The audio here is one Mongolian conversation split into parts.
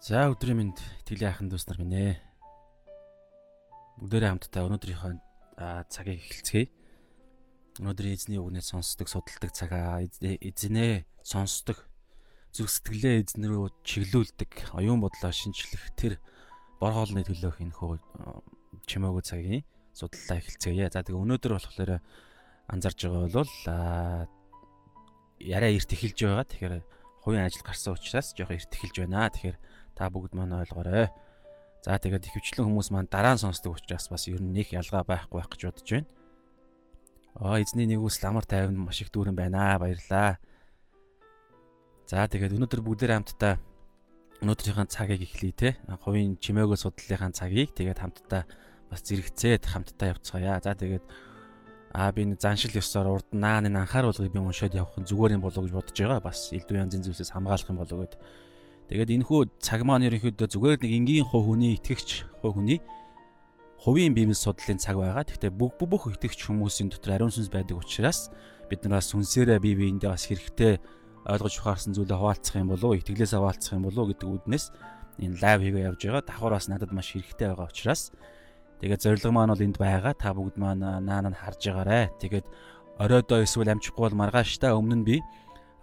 За өдрийн мэнд итгэлийн ахын дүүс нар минь ээ. Бүгдээрээ хамтдаа өнөөдрийнхөө цагийг эхэлцгээе. Өнөөдрийн эзний үгнээ сонсдог, судалдаг цагаа эзнээ сонсдог, зүрх сэтгэлээ эзэн рүү чиглүүлдэг, оюун бодлоо шинжлэх тэр бор хоолны төлөөх энэ хөө чимээгүй цагийн судаллаа эхэлцгээе. За тэгээ өнөөдөр болохоор анзарж байгаа бол яриа эрт эхэлж байгаа. Тэгэхээр хувийн ажил гарсан учраас жоохон эрт эхэлж байна. Тэгэхээр Та бүгд маань ойлгоорой. За тэгээд ихэвчлэн хүмүүс маань дараа нь сонсдог учраас бас ер нь нэг ялгаа байхгүй байх гэж бодож байна. Аа эзний нэгүс ламар тайван маш их дүүрэн байна. Баярлаа. За тэгээд өнөөдөр бүгдээр хамтдаа өнөөдрийнхээ цагийг эхлэе те. Хувийн чимээгөө судлалынхаа цагийг тэгээд хамтдаа бас зэрэгцээд хамтдаа явцгаая. За тэгээд аа би заншил ёсоор урд наа нэг анхааруулгыг би уншаад явах зүгээр юм болов гэж бодож байгаа. Бас элдв янзын зүйлсээс хамгаалах юм болов гэд. Тэгээд энэ хүү цаг маань ерөнхийдөө зүгээр нэг энгийн хувь хүний итгэгч хувь хүний хувийн биемэл судлалын цаг байгаа. Гэхдээ бүх бүх итгэгч хүмүүсийн дотор ариун сүнс байдаг учраас бид нар бас сүнсээрээ бие биендээ бас хэрэгтэй ойлгож ухаарсан зүйлээ хуваалцах юм болов уу, итгэлээс хуваалцах юм болов уу гэдэг үднээс энэ лайв хийгээ явж байгаа. Давхар бас надад маш хэрэгтэй байгаа учраас тэгээд зорилго маань бол энд байгаа. Та бүгд маань наана харж байгаарэ. Тэгээд оройдоо эсвэл амжихгүй бол маргааш та өмнө нь би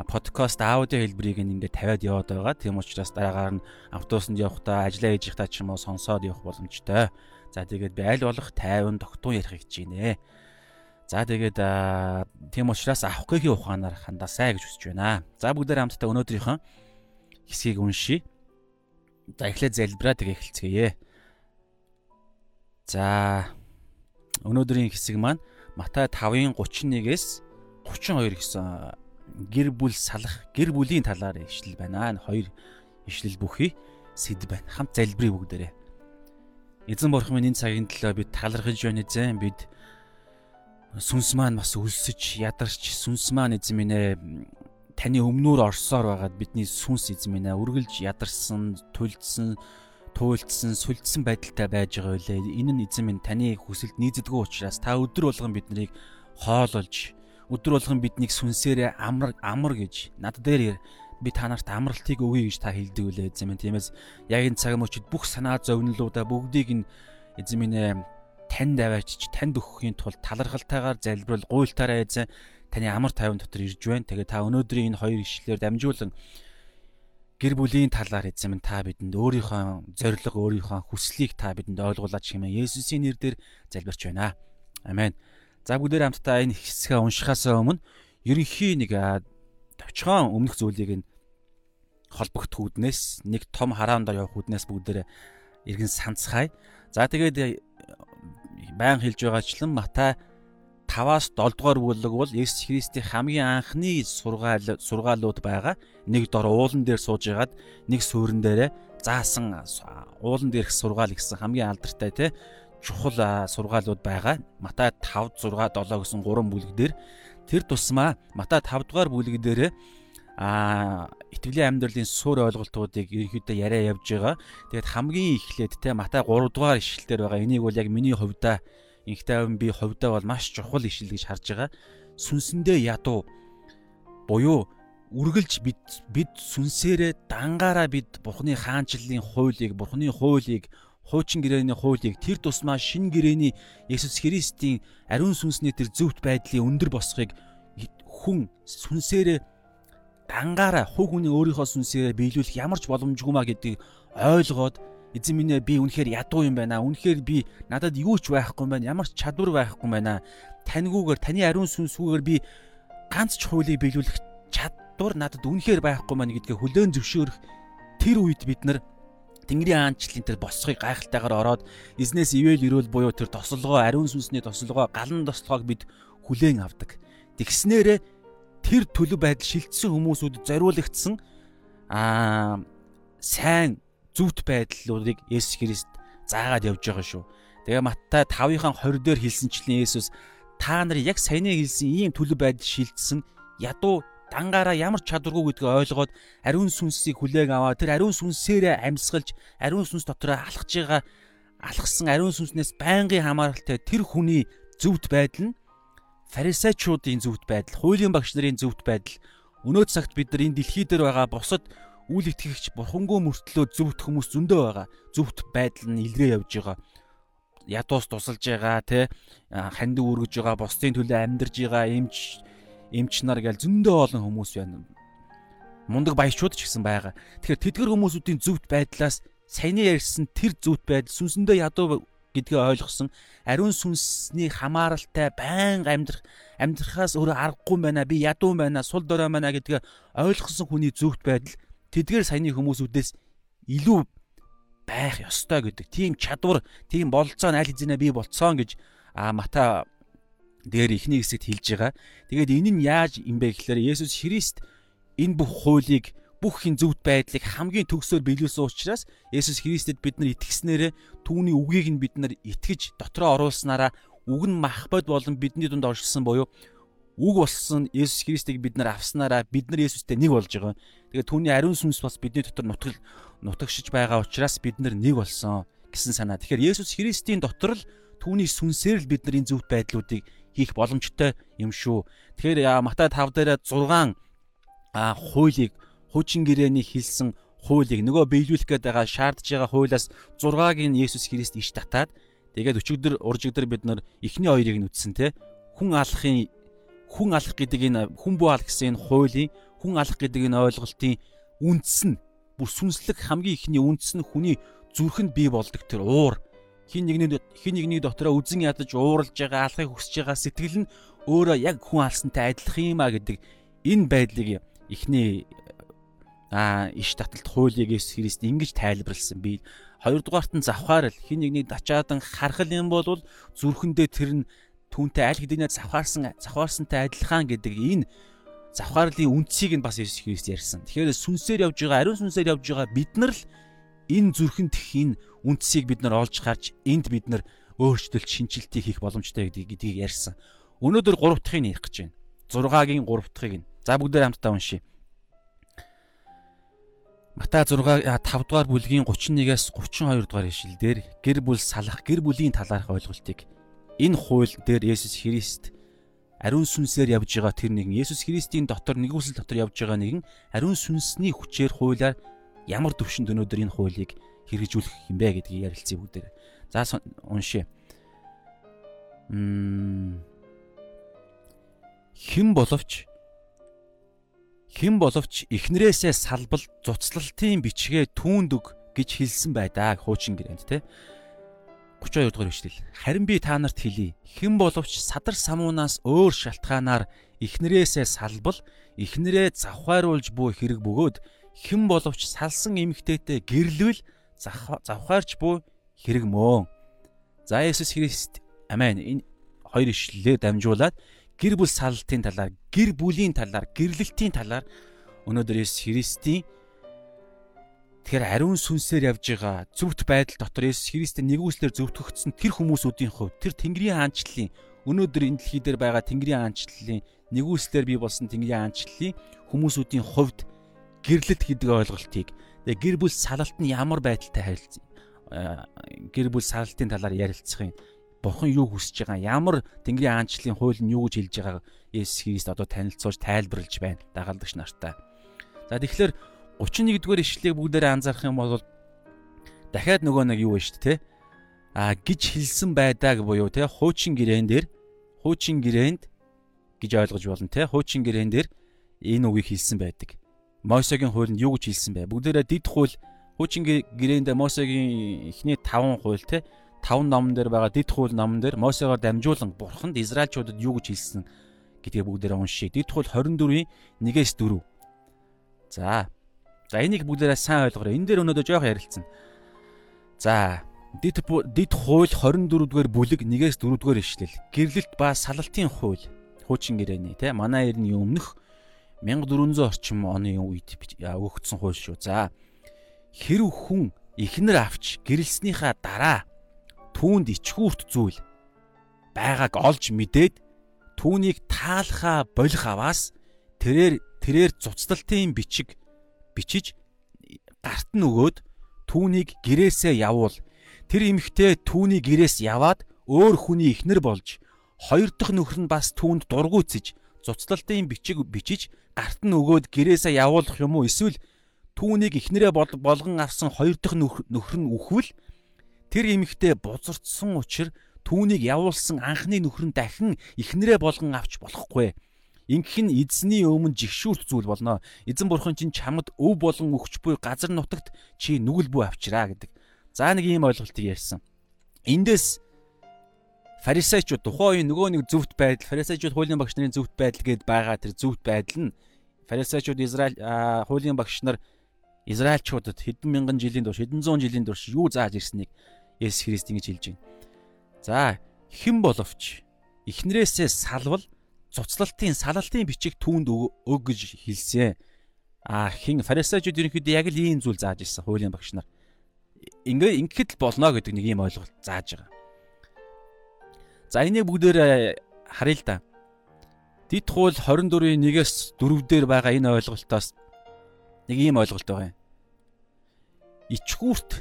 подкаст аудио хэлбэрийг ингээд тавиад яваад байгаа. Тийм учраас дараагаар нь автобусанд явахдаа ажиллаа хийж байхдаа ч юм уу сонсоод явах боломжтой. За тэгээд би аль болох тайван тогтун ярих гэж байна. За тэгээд тийм учраас авахгүйгийн ухаанаар хандаасай гэж хүсэж байна. За бүгдээр хамтдаа өнөөдрийнхөө хэсгийг уншийе. За эхлээд залбираа тэгээ эхэлцгээе. За өнөөдрийн хэсэг маань Матай 5-ын 31-ээс 32 гэсэн гэр бүл салах гэр бүлийн талаар ишлэл байна. Хоёр ишлэл бүхий сэд байна. Хамт залбирыг бүгдээрээ. Эзэн бурхан минь энэ цагийн төлөө бид талархаж байна эзэн. Бид сүнс маань бас өлсөж ядарч сүнс маань эзэн минь ээ таны өмнөөр орсоор байгаад бидний сүнс эзэн минь ээ үргэлж ядарсан, тулдсан, туйлдсан, сүлдсэн байдалтай байж байгаа үлээ. Энэ нь эзэн минь таны хүсэлд нийцдэггүй учраас та өдөр болгон биднийг хоололж өдөр болгон биднийг сүнсээрээ амар амар гэж над дээр би та нарт амралтыг өгье гэж та хэлдэг үлээ эзэн минь тиймээс яг энэ цаг мөчид бүх санаа зовнилуудаа бүгдийг нь эзэн минь э, танд аваачиж танд өгөхийн тулд талархалтайгаар залбирал гуйлтаараа эзэн таны амар тайван дотор ирж байна. Тэгээ та өнөөдрийн энэ хоёр ишлэлээр дамжуулан гэр бүлийн талаар эзэн минь та бидэнд өөрийнхөө зориг өөрийнхөө хүслийг та бидэнд ойлгуулад чимээ Есүсийн нэрээр залбирч байна. Амен. За бүгдээр хамтдаа энэ хэсгээ уншихаас өмнө ерөнхий нэг товчхон өмнөх зүйлийг нь холбогд хүүднээс нэг том хараан дор явах хүүднээс бүгдээр иргэн санацгаая. За тэгээд баян хэлж байгаачлан Матай 5-аас 7 дугаар бүлэг бол Есүс Христийн хамгийн анхны сургаал сургаалууд байгаа. Нэг дор уулан дээр сууж ягаад нэг суурин дээрээ заасан уулан дээрх сургаал гэсэн хамгийн алдартай те чухал сургаалууд байгаа. Матай 5, 6, 7 гэсэн гурван бүлэг дээр тэр тусмаа Матай 5 дугаар бүлэг дээр а итгэлийн амьдралын суурь ойлголтуудыг ерөнхийдөө яриа явж байгаа. Тэгээд хамгийн эхлээд те Матай 3 дугаар ишлэлээр байгаа. Энийг бол яг миний хувьдаа инхтэй би хувьдаа бол маш чухал ишил гэж харж байгаа. Сүнсэндээ ядуу буюу үргэлж бид бид сүнсээрээ дангаараа бид Бурхны хаанчлалын хуулийг, Бурхны хуулийг хуучин гэрээний хуулийг тэр тусмаа шин гэрээний Есүс Христийн ариун сүнсний тэр зөвхт байдлын өндөр босхийг хүн сүнсээрээ дангаараа хуг хүний өөрийнхөө сүнсээрээ биелүүлэх ямар ч боломжгүй маа гэдгийг ойлгоод эзэн минь би үнэхээр ядуу юм байна. Үнэхээр би надад юу ч байхгүй юм байна. Ямар ч чадвар байхгүй юм байна. Таньгүйгээр таны ариун сүнсгүйгээр би ганц ч хуулийг биелүүлэх чадвар надад үнэхээр байхгүй маань гэдгээ хүлээн зөвшөөрөх тэр үед бид нар Тэнгэрийн аанчлалын тэр босхыг гайхалтайгаар ороод эзнээс ивэл ирүүл буюу тэр тослогоо ариун сүнсний тослогоо галан тослогоог бид хүлээн авдаг. Тэгснээрээ тэр төлөв байдал шилжсэн хүмүүсүүд зориулагдсан аа сайн зүвт байдлуудыг Есүс Христ заагаад явж байгаа шүү. Тэгээ Маттай 5-ын 20 дээр хэлсэнчлэн Есүс та нар яг саяны хэлсэн ийм төлөв байдал шилжсэн ядуу дангаараа ямар чадваргүй гэдгийг ойлгоод ариун сүнсийг хүлээн аваа тэр ариун сүнсээрээ амьсгалж ариун сүнс дотроо алхаж байгаа алхсан ариун сүнснээс байнгын хамааралтай тэр хүний зөвхт байдал нь фарисеучуудын зөвхт байдал, хуулийн багш нарын зөвхт байдал өнөө цагт бид нар энэ дэлхий дээр байгаа бусад үл итгэгч бурхангүй мөртлөө зөвхт хүмүүс зөндөө байгаа. Зөвхт байдал нь илрээ явж байгаа. Ядуус тусалж байгаа те ханд үргэж байгаа, бусдын төлөө амьдарж байгаа эмч эмч нар гээл зөндөө олон хүмүүс байна. Мундаг баячууд ч гэсэн байгаа. Тэгэхээр тэдгэр хүмүүсүүдийн зөвхт байдлаас саяны ярьсан тэр зөвхт байдал сүнсэндээ ядуу гэдгийг ойлгосон ариун сүнсний хамааралтай байнга амьдрах амьдрахаас өөрөө аргагүй байна би ядуу байна сул дорой байна гэдгийг ойлгосон хүний зөвхт байдал тэдгээр саяны хүмүүсүүдээс илүү байх ёстой гэдэг тийм чадвар тийм бололцоо аль хэзээ би болцсон гэж а мата дээр ихний хэсэгт хэлж байгаа. Тэгээд энэ нь яаж юм бэ гэхээр Есүс Христ энэ бүх хуулийг бүх хин зөвхт байдлыг хамгийн төгсөөр биелүүлсэн учраас Есүс Христэд бид нар итгэснээрээ түүний үгийг нь бид нар итгэж дотроо оруулснараа үг нь махбод болон бидний дунд оршилсан буюу үг болсон Есүс Христийг бид нар авснараа бид нар Есүстэй нэг болж байгаа. Тэгээд түүний ариун сүнс бас бидний дотор нутгал нутагшиж байгаа учраас бид нар нэг болсон гэсэн санаа. Тэгэхээр Есүс Христийн дотор л түүний сүнсээр л бид нар энэ зөвхт байдлуудыг хийх боломжтой юм шүү. Тэгэхээр Матай 5 дээр 6 а хуулийг хуучин гэрээний хэлсэн хуулийг нөгөө биелүүлэх гээд байгаа шаардж байгаа хуулиас 6-ыг нь Есүс Христ иш татаад тэгээд өчигдөр уржигдөр бид нар эхний хоёрыг нь үтсэн те хүн алахын хүн алах гэдэг энэ хүн буу алах гэсэн энэ хуулийн хүн алах гэдэг энэ ойлголтын үндэс нь бүр сүнслэг хамгийн ихний үндэс нь хүний зүрхэнд бий болдог тэр уур хин нэгний хин нэгний дотроо үзен ядаж ууралж байгаа алахыг хүсэж байгаа сэтгэл нь өөрөө яг хүн алсантай адилхан юм а гэдэг энэ байдлыг эхний а иш таталт хуулийг Есүс Христ ингэж тайлбарлсан. Би хоёрдугаарт нь завхаарл хин нэгнийг дачаадан хархал юм бол зүрхэндээ тэр нь түүнтэй аль хэдийнэ завхаарсан завхаарсантай адилхан гэдэг энэ завхаарлын үндсийг нь бас Есүс Христ ярьсан. Тэгэхээр сүнсээр явж байгаа, ариун сүнсээр явж байгаа бид нар л энэ зүрхэнд энэ үндсийг бид нар олж харж энд бид нар өөрчлөлт шинжилтийг хийх боломжтой гэдгийг ярьсан. Өнөөдөр 3 дахьыг ярих гэж байна. 6-гийн 3 дахьыг нь. За бүгдээр хамтдаа уншийе. Матай 6 5 дугаар бүлгийн 31-ээс 32 дугаар ишлэлдэр гэр бүл салах гэр бүлийн талаарх ойлголтыг энэ хууль дээр Есүс Христ ариун сүнсээр явж байгаа тэр нэгэн Есүс Христийн дотор нэгүсэл дотор явж байгаа нэгэн ариун сүнсний хүчээр хуулиар ямар төвшөнд өнөөдөр энэ хуулийг хэрэгжүүлэх юм бэ гэдгийг ярилцъя бүгдээр. За уншъя. Мм хэн боловч хэн боловч эхнэрээсээ салбал цуцлалтын бичгээ түүнд өг гэж хэлсэн байдаа хуучин гэрээнд те 32 дугаар бичлэл харин би та нарт хэлий хэн боловч садар самуунаас өөр шалтгаанаар эхнэрээсээ салбал эхнэрээ завхааруулж буй хэрэг бөгөөд хэн боловч салсан эмэгтэйтэй гэрлвэл завхаарч буй хэрэг мөн. За Есүс Христ амен. Энэ хоёр ишлэлээр дамжуулаад гэр бүл саллтын талаар, гэр бүлийн талаар, гэрлэлтийн талаар өнөөдөр Есүс Христийн Тэгэхээр ариун сүнсээр явж байгаа зөвхт байдал дотор Есүс Христийн нэгүслэр зөвтгөгдсөн тэр хүмүүсүүдийн хувьд тэр Тэнгэрийн хаанчлалын өнөөдөр энэ дэлхий дээр байгаа Тэнгэрийн хаанчлалын нэгүслэр бий болсон Тэнгэрийн хаанчлалын хүмүүсүүдийн хувьд гэрлэлт гэдэг ойлголтыг. Тэгээ гэр бүл салалт нь ямар байдалтай харилцсан гэр бүл салалтын талаар ярилцах юм. Бурхан юу хүсэж байгаа? Ямар Тэнгэрийн аанчлалын хууль нь юу гэж хэлж байгааг Есүс Христ одоо танилцуулж тайлбарлаж байна. Дагалдагч нартаа. За тэгэхээр 31-р ишлэгийг бүгдээрээ анзаарах юм бол дахиад нөгөө нэг юу вэ шүү дээ а гэж хэлсэн байдааг буюу те хуучин гэрээн дээр хуучин гэрээнд гэж ойлгож болно те хуучин гэрээн дээр энэ үгийг хэлсэн байдаг. Мосегийн хуулинд юу гэж хэлсэн бэ? Бүгдээрээ дид хууль хуучин гэрээнд Мосегийн эхний 5 хууль те таван номон дээр байгаа дид хууль номон дээр Мосегоор дамжуулан бурханд Израильчуудад юу гэж хэлсэн гэдгийг бүгдээрээ уншийе. Дид хууль 24-ийн 1-ээс 4. За. За энийг бүгдээрээ сайн ойлгоорой. Энэ дээр өнөөдөр жоох ярилцсан. За. Дид дид хууль 24-р бүлэг 1-ээс 4-р ишлэл. Гэрлэлт ба салалтын хууль. Хуучин гэрээний тий манай эртний өмнөх 1400 орчим оны үед өгөгдсөн хууль шүү. За. Хэрв хүн ихнэр авч гэрэлснийхаа дараа түүнд ичгүүрт зүйл байгааг олж мэдээд түүнийг таалхаа болох аваас тэрээр тэрээр цуцталтын бичиг бичиж гарт нь өгөөд түүнийг гэрээсээ явуул тэр эмэгтэй түүний гэрээс яваад өөр хүний ихнэр болж хоёр дахь нөхөр нь бас түүнд дургуйцэж цуцталтын бичиг бичиж гарт нь өгөөд гэрээсээ явуулах юм уу эсвэл түүнийг ихнэрээ болгон авсан хоёр дахь нөхөр нь үхвэл тэр эмэгтэй бузардсан учраас түүнийг явуулсан анхны нөхөр нь дахин ихнэрээ болгон авч болохгүй. Ингэх нь эзний өмнө жигшүүрт зүйл болно. Эзэн бурхан чинь чамд өв болон өгч буй газар нутагт чи нүгэл буй авчираа гэдэг. За нэг ийм ойлголтыг ярьсан. Эндээс фарисеучуд тухайн үеийн нөгөө нэг зөвхт байдал, фарисеучуд хуулийн багш нарын зөвхт байдал гээд байгаа тэр зөвхт байдал нь фарисеучуд Израиль хуулийн багш нар Израильчуудад хэдэн мянган жилийн турш, хэдэн зуун жилийн турш юу зааж ирснийг Есүс Христ ингэж хэлж байна. За, хэн боловч эхнэрээсээ салвал цуцлалтын салалтын бичиг түүнд өг гэж хэлсэн. А хин фарисеучуд ерөнхийдөө яг л ийм зүйл зааж ирсэн хуулийн багш нар. Ингээ ингэхэд л болно гэдэг нэг ийм ойлголт зааж байгаа. За энийг бүгдээр харъя л да. Дид хууль 24-ийн 1-ээс 4 дээр байгаа энэ ойлголтоос нэг ийм ойлголт байгаа юм. Ичгүүрт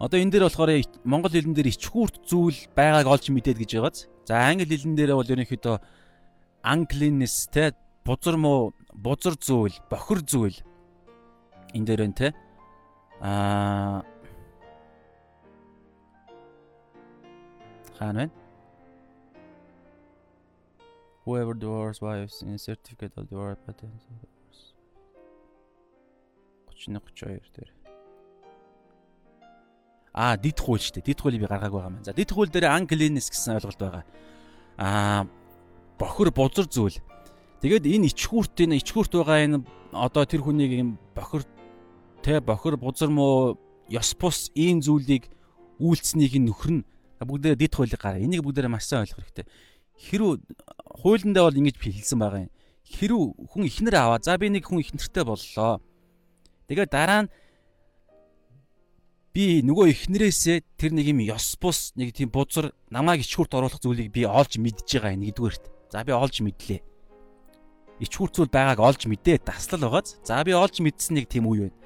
одоо энэ дээр болохоор монгол хэлэн дээр ичгүүрт зүйл байгааг олж мэдээд гэж байгааз. За англи хэлэн дээр бол ерөнхийдөө uncleanness те бузар муу бузар зүйл, бохир зүйл энэ дээр байна те. Аа хаана вэ? Whoever divorces wives in certificate of divorce patent 31 32 дээр. Аа, дид хууль шүү дээ. Дид хуулийг би гаргаагүй байгаа юм. За, дид хууль дээр uncleanness гэсэн ойлголт байгаа. Аа, бохир бузар зүйл. Тэгээд энэ ичхүүрт энэ ичхүүрт байгаа энэ одоо тэр хүнийг юм бохир тэ бохир бузар муу ёс бус ийм зүйлийг үйлцнийг нөхөр нь бүгдээ дид хуулийг гараа. Энийг бүгдээ маш сайн ойлгох хэрэгтэй хэрүү хуулиндаа бол ингэж хэлсэн байгаа юм. Хэрүү хүн ихнэр аваа. За би нэг хүн ихнэртэй боллоо. Тэгээд дараа нь би нөгөө ихнэрээсээ тэр нэг юм ёс бус нэг тийм бузар намайг ичхүрт оруулах зүйлийг би олж мэдж байгаа нэгдүгээрт. За би олж мэдлээ. Ичхүрт зүйл байгааг олж мэдээ таслал байгааз. За би олж мэдсэн нэг тийм үе байна.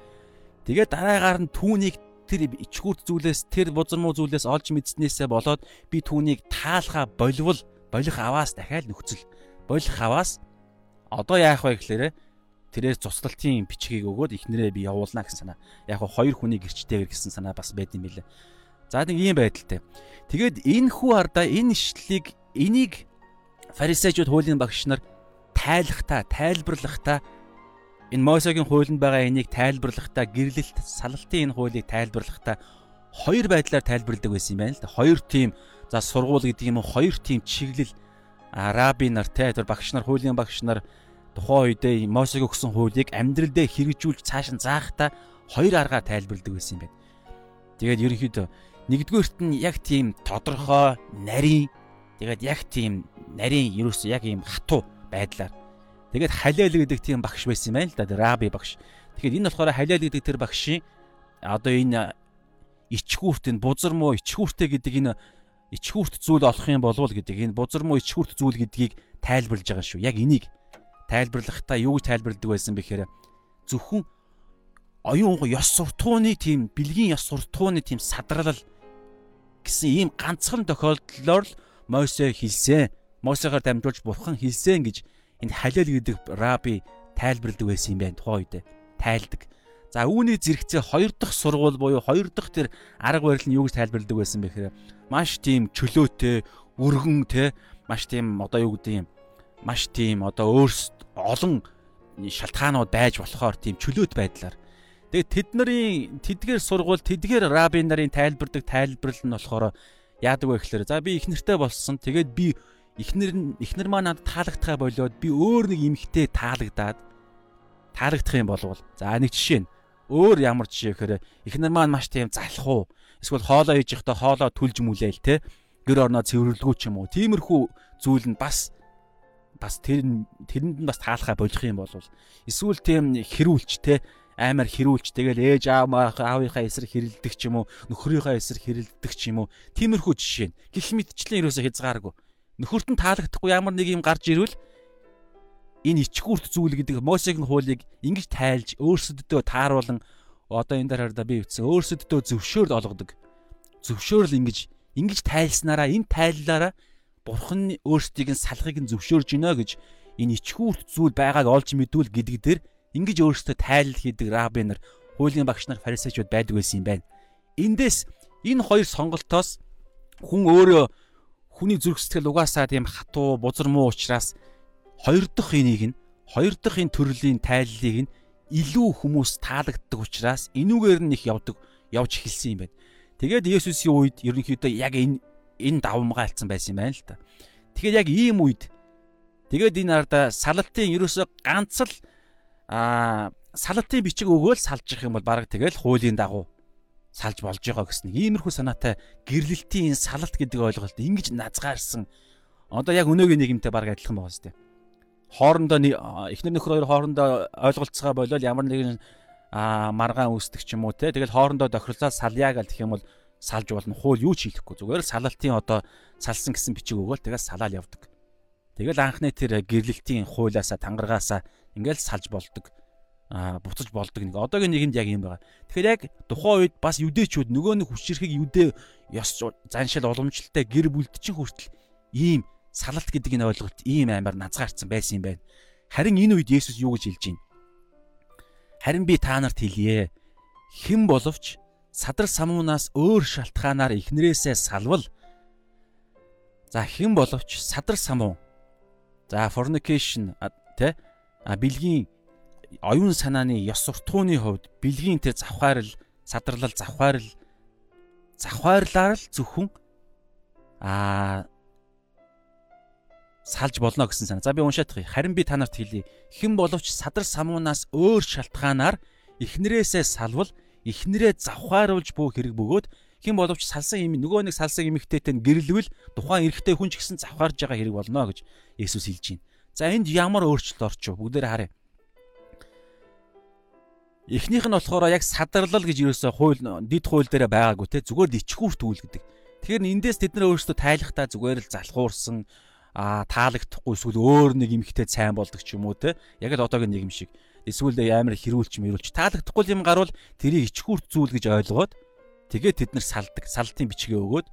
Тэгээд дараагаар нь түүнийг тэр ичхүрт зүйлээс тэр бузар муу зүйлээс олж мэдснээсээ болоод би түүнийг таалха болвол болох аваас дахиад нөхцөл болох аваас одоо яах вэ гэхээр тэрээр цуцлалтын бичгийг өгөөд ихнэрээ би явуулна гэсэн санаа. Яг хоо хоёр хүний гэрчтэйгэр гэсэн санаа бас байд юм билээ. За нэг ийм байдалтай. Тэгээд энэ хүү ардаа энэ ишлэлийг энийг фарисеучуд хуулийн багш нар тайлахта, тайлбарлахта энэ Мосегийн хуулинд байгаа энийг тайлбарлахта, гэрлэлт, салалтын энэ хуулийг тайлбарлахта хоёр байдлаар тайлбарладаг байсан юм байна л да. Хоёр тийм За сургууль гэдэг юм уу хоёр тийм чиглэл араби нар те тэр багш нар хуулийн багш нар тухайн үедээ Мосег өгсөн хуулийг амьдрал дээр хэрэгжүүлж цааш нь заахта хоёр аргаар тайлбарладаг байсан юм байна. Тэгээд ерөнхийдөө нэгдүгээрт нь яг тийм тодорхой нарийн тэгээд яг тийм нарийн ерөөсөө яг ийм хатуу байдлаар тэгээд халиал гэдэг тийм багш байсан юм байна л да раби багш. Тэгэхээр энэ болохоор халиал гэдэг тэр багшийн одоо энэ ичгүүрт энэ бузар муу ичгүүртэй гэдэг энэ ичхүүрт зүйл олох юм болов гэдэг энэ бузар муу ичхүүрт зүйл гэдгийг тайлбарлаж байгаа шүү. Яг энийг тайлбарлахдаа юу гэж тайлбарладаг байсан бэхээр зөвхөн оюун ёс суртахууны тийм бэлгийн ёс суртахууны тийм садрал гэсэн ийм ганцхан тохиолдлоор л Мосе хэлсэн. Мосегаар дамжуулж бурхан хэлсэн гэж энэ халиал гэдэг раби тайлбарладаг байсан юм байна тухайн үед тайлдаг. За үүний зэрэгцээ хоёр дахь сургууль буюу хоёр дахь тэр арга барил нь юу гэж тайлбарладаг байсан бэ гэхээр маш тийм чөлөөтэй, өргөн те маш тийм одоо юу гэдэг юм маш тийм одоо өөрсд олон шалтгаанууд байж болохоор тийм чөлөөт байдлаар. Тэгээд тэд нарын тэдгээр сургууль тэдгээр раби нарын тайлбардаг тайлбарл нь болохоор яадаг вэ гэхээр за би их нэртэй болсон. Тэгээд би ихнэр ихнэр маа надад таалагдхаа болоод би өөр нэг эмхтэй таалагдаад таалагдах юм болвол за нэг жишээ нь өөр ямар жишээ гэхээр ихнэр маань маш тийм залхуу эсвэл хоолоо хийж явахдаа хоолоо түлж мүлээл те? Гэр орноо цэвэрлэгүү ч юм уу? Тиймэрхүү зүйл нь бас бас тэр тэрэнд нь бас таалахаа болох юм бол эсвэл тийм хэрүүлч те? Аймаар хэрүүлч. Тэгэл ээж аав аавынхаа эсрэг хэрэлдэг ч юм уу? Нөхрийнхөө эсрэг хэрэлдэг ч юм уу? Тиймэрхүү жишээ нь. Гих мэдчлэн ерөөсө хязгааргүй? Нөхөрт нь таалагдахгүй ямар нэг юм гарч ирвэл энэ ичгүүрт зүйл гэдэг Мосегийн хуулийг ингэж тайлж өөрсөддөө тааруулан одоо энэ дээр хараа би ütсэн өөрсөддөө зөвшөөрөл олгодог. Зөвшөөрөл ингэж ингэж тайлснараа энэ тайллаараа бурхан өөрсдийг нь салахыг нь зөвшөөрж гинэ гэж энэ ичхүүрт зүйл байгааг олж мэдвэл гэдэг дээр ингэж өөрсдөө тайлал хийдэг раби нар хуулийн багш нар фарисеучуд байдаг байсан юм байна. Эндээс энэ хоёр сонголтоос хүн өөрөө хүний зүрх сэтгэл угаасаа тийм хатуу бузар муу учраас хоёр дахь энийг нь хоёр дахь энэ төрлийн тайллыг нь илүү хүмүүс таалагддаг учраас энүүгээр нь их явдаг явж эхэлсэн юм байна. Тэгээд Есүсийн үед ерөнхийдөө яг энэ энэ давмгаа алдсан байсан юм байна л та. Тэгэхээр яг ийм үед тэгээд энэ арда салтын ерөөсө ганц л аа салтын бичиг өгөөл салжих юм бол баг тэгэл хуулийн дагуу салж болж байгаа гэсэн иймэрхүү санаатай гэрлэлтийн салалт гэдэг ойлголт ингэж назгаарсан. Одоо яг өнөөгийн нийгэмтэй баг адилхан байгаа сте. Хоорондоо эхнэр нөхөр хоёр хоорондоо ойлголцгоо болол ямар нэгэн маргаан үүсдэг ч юм уу те. Тэгэл хоорондоо тохирлоо салъя гэх юм бол салж болно. Хууль юу ч хийхгүй. Зүгээр л салалтын одоо салсан гэсэн бичиг өгөөл тэгэл салаал явдаг. Тэгэл анхны тэр гэрлэлтийн хуулиасаа тангаргаасаа ингээл салж болдог а буцаж болдог нэг одоогийн нэгэнд яг юм байгаа. Тэгэхээр яг тухайн үед бас юдэчүүд нөгөө нэг хүчирхэг юдэ ёс заншил уламжлалтай гэр бүлдчин хүртэл ийм салалт гэдэг энэ ойлголт ийм аймаар назгаарцсан байсан юм байна. Харин энэ үед Есүс юу гэж хэлж байна? Харин би та нарт хэлье. Хэн боловч садар самуунаас өөр шалтгаанаар ихнэрээсээ салвал за хэн боловч садар самуу за fornication тэ а бэлгийн оюун санааны ёс суртахууны хувьд бэлгийн тэр завхаарл садарлал завхаарл завхаарлаар л зөвхөн аа салж болно гэсэн санаа. За би уншаадах. Харин би танарт хэлье. Хэн боловч садар самуунаас өөр шалтгаанаар эхнэрээсээ салвал эхнэрээ завхааруулж буй хэрэг бөгөөд хэн боловч салсан юм нөгөө нэг салсан эмэгтэйтэй гэрлэвэл тухайн эрэгтэй хүн ч гэсэн завхаарж байгаа хэрэг болно гэж Есүс хэлж байна. За энд ямар өөрчлөлт орчих вэ? Бүгдээр харъя. Эхнийх нь болохоор яг садарлал гэж юусоо хууль дид хууль дээр байгаагүй те зүгээр л ичхүүрт үйл гэдэг. Тэгэхээр эндээс тэд нар өөрсдөө тайлахтаа зүгээр л залхуурсан а таалагдахгүй эсвэл өөр нэг эмхтэй сайн болдог ч юм уу те? Яг л одоогийн нийгэм шиг. Эсвэл амар хэрүүлч мэрүүлч. Таалагдахгүй юм гарвал тэрийг ичхүүрт зүйл гэж ойлгоод тэгээд тэд нар салдаг. Салтын бичгээ өгөөд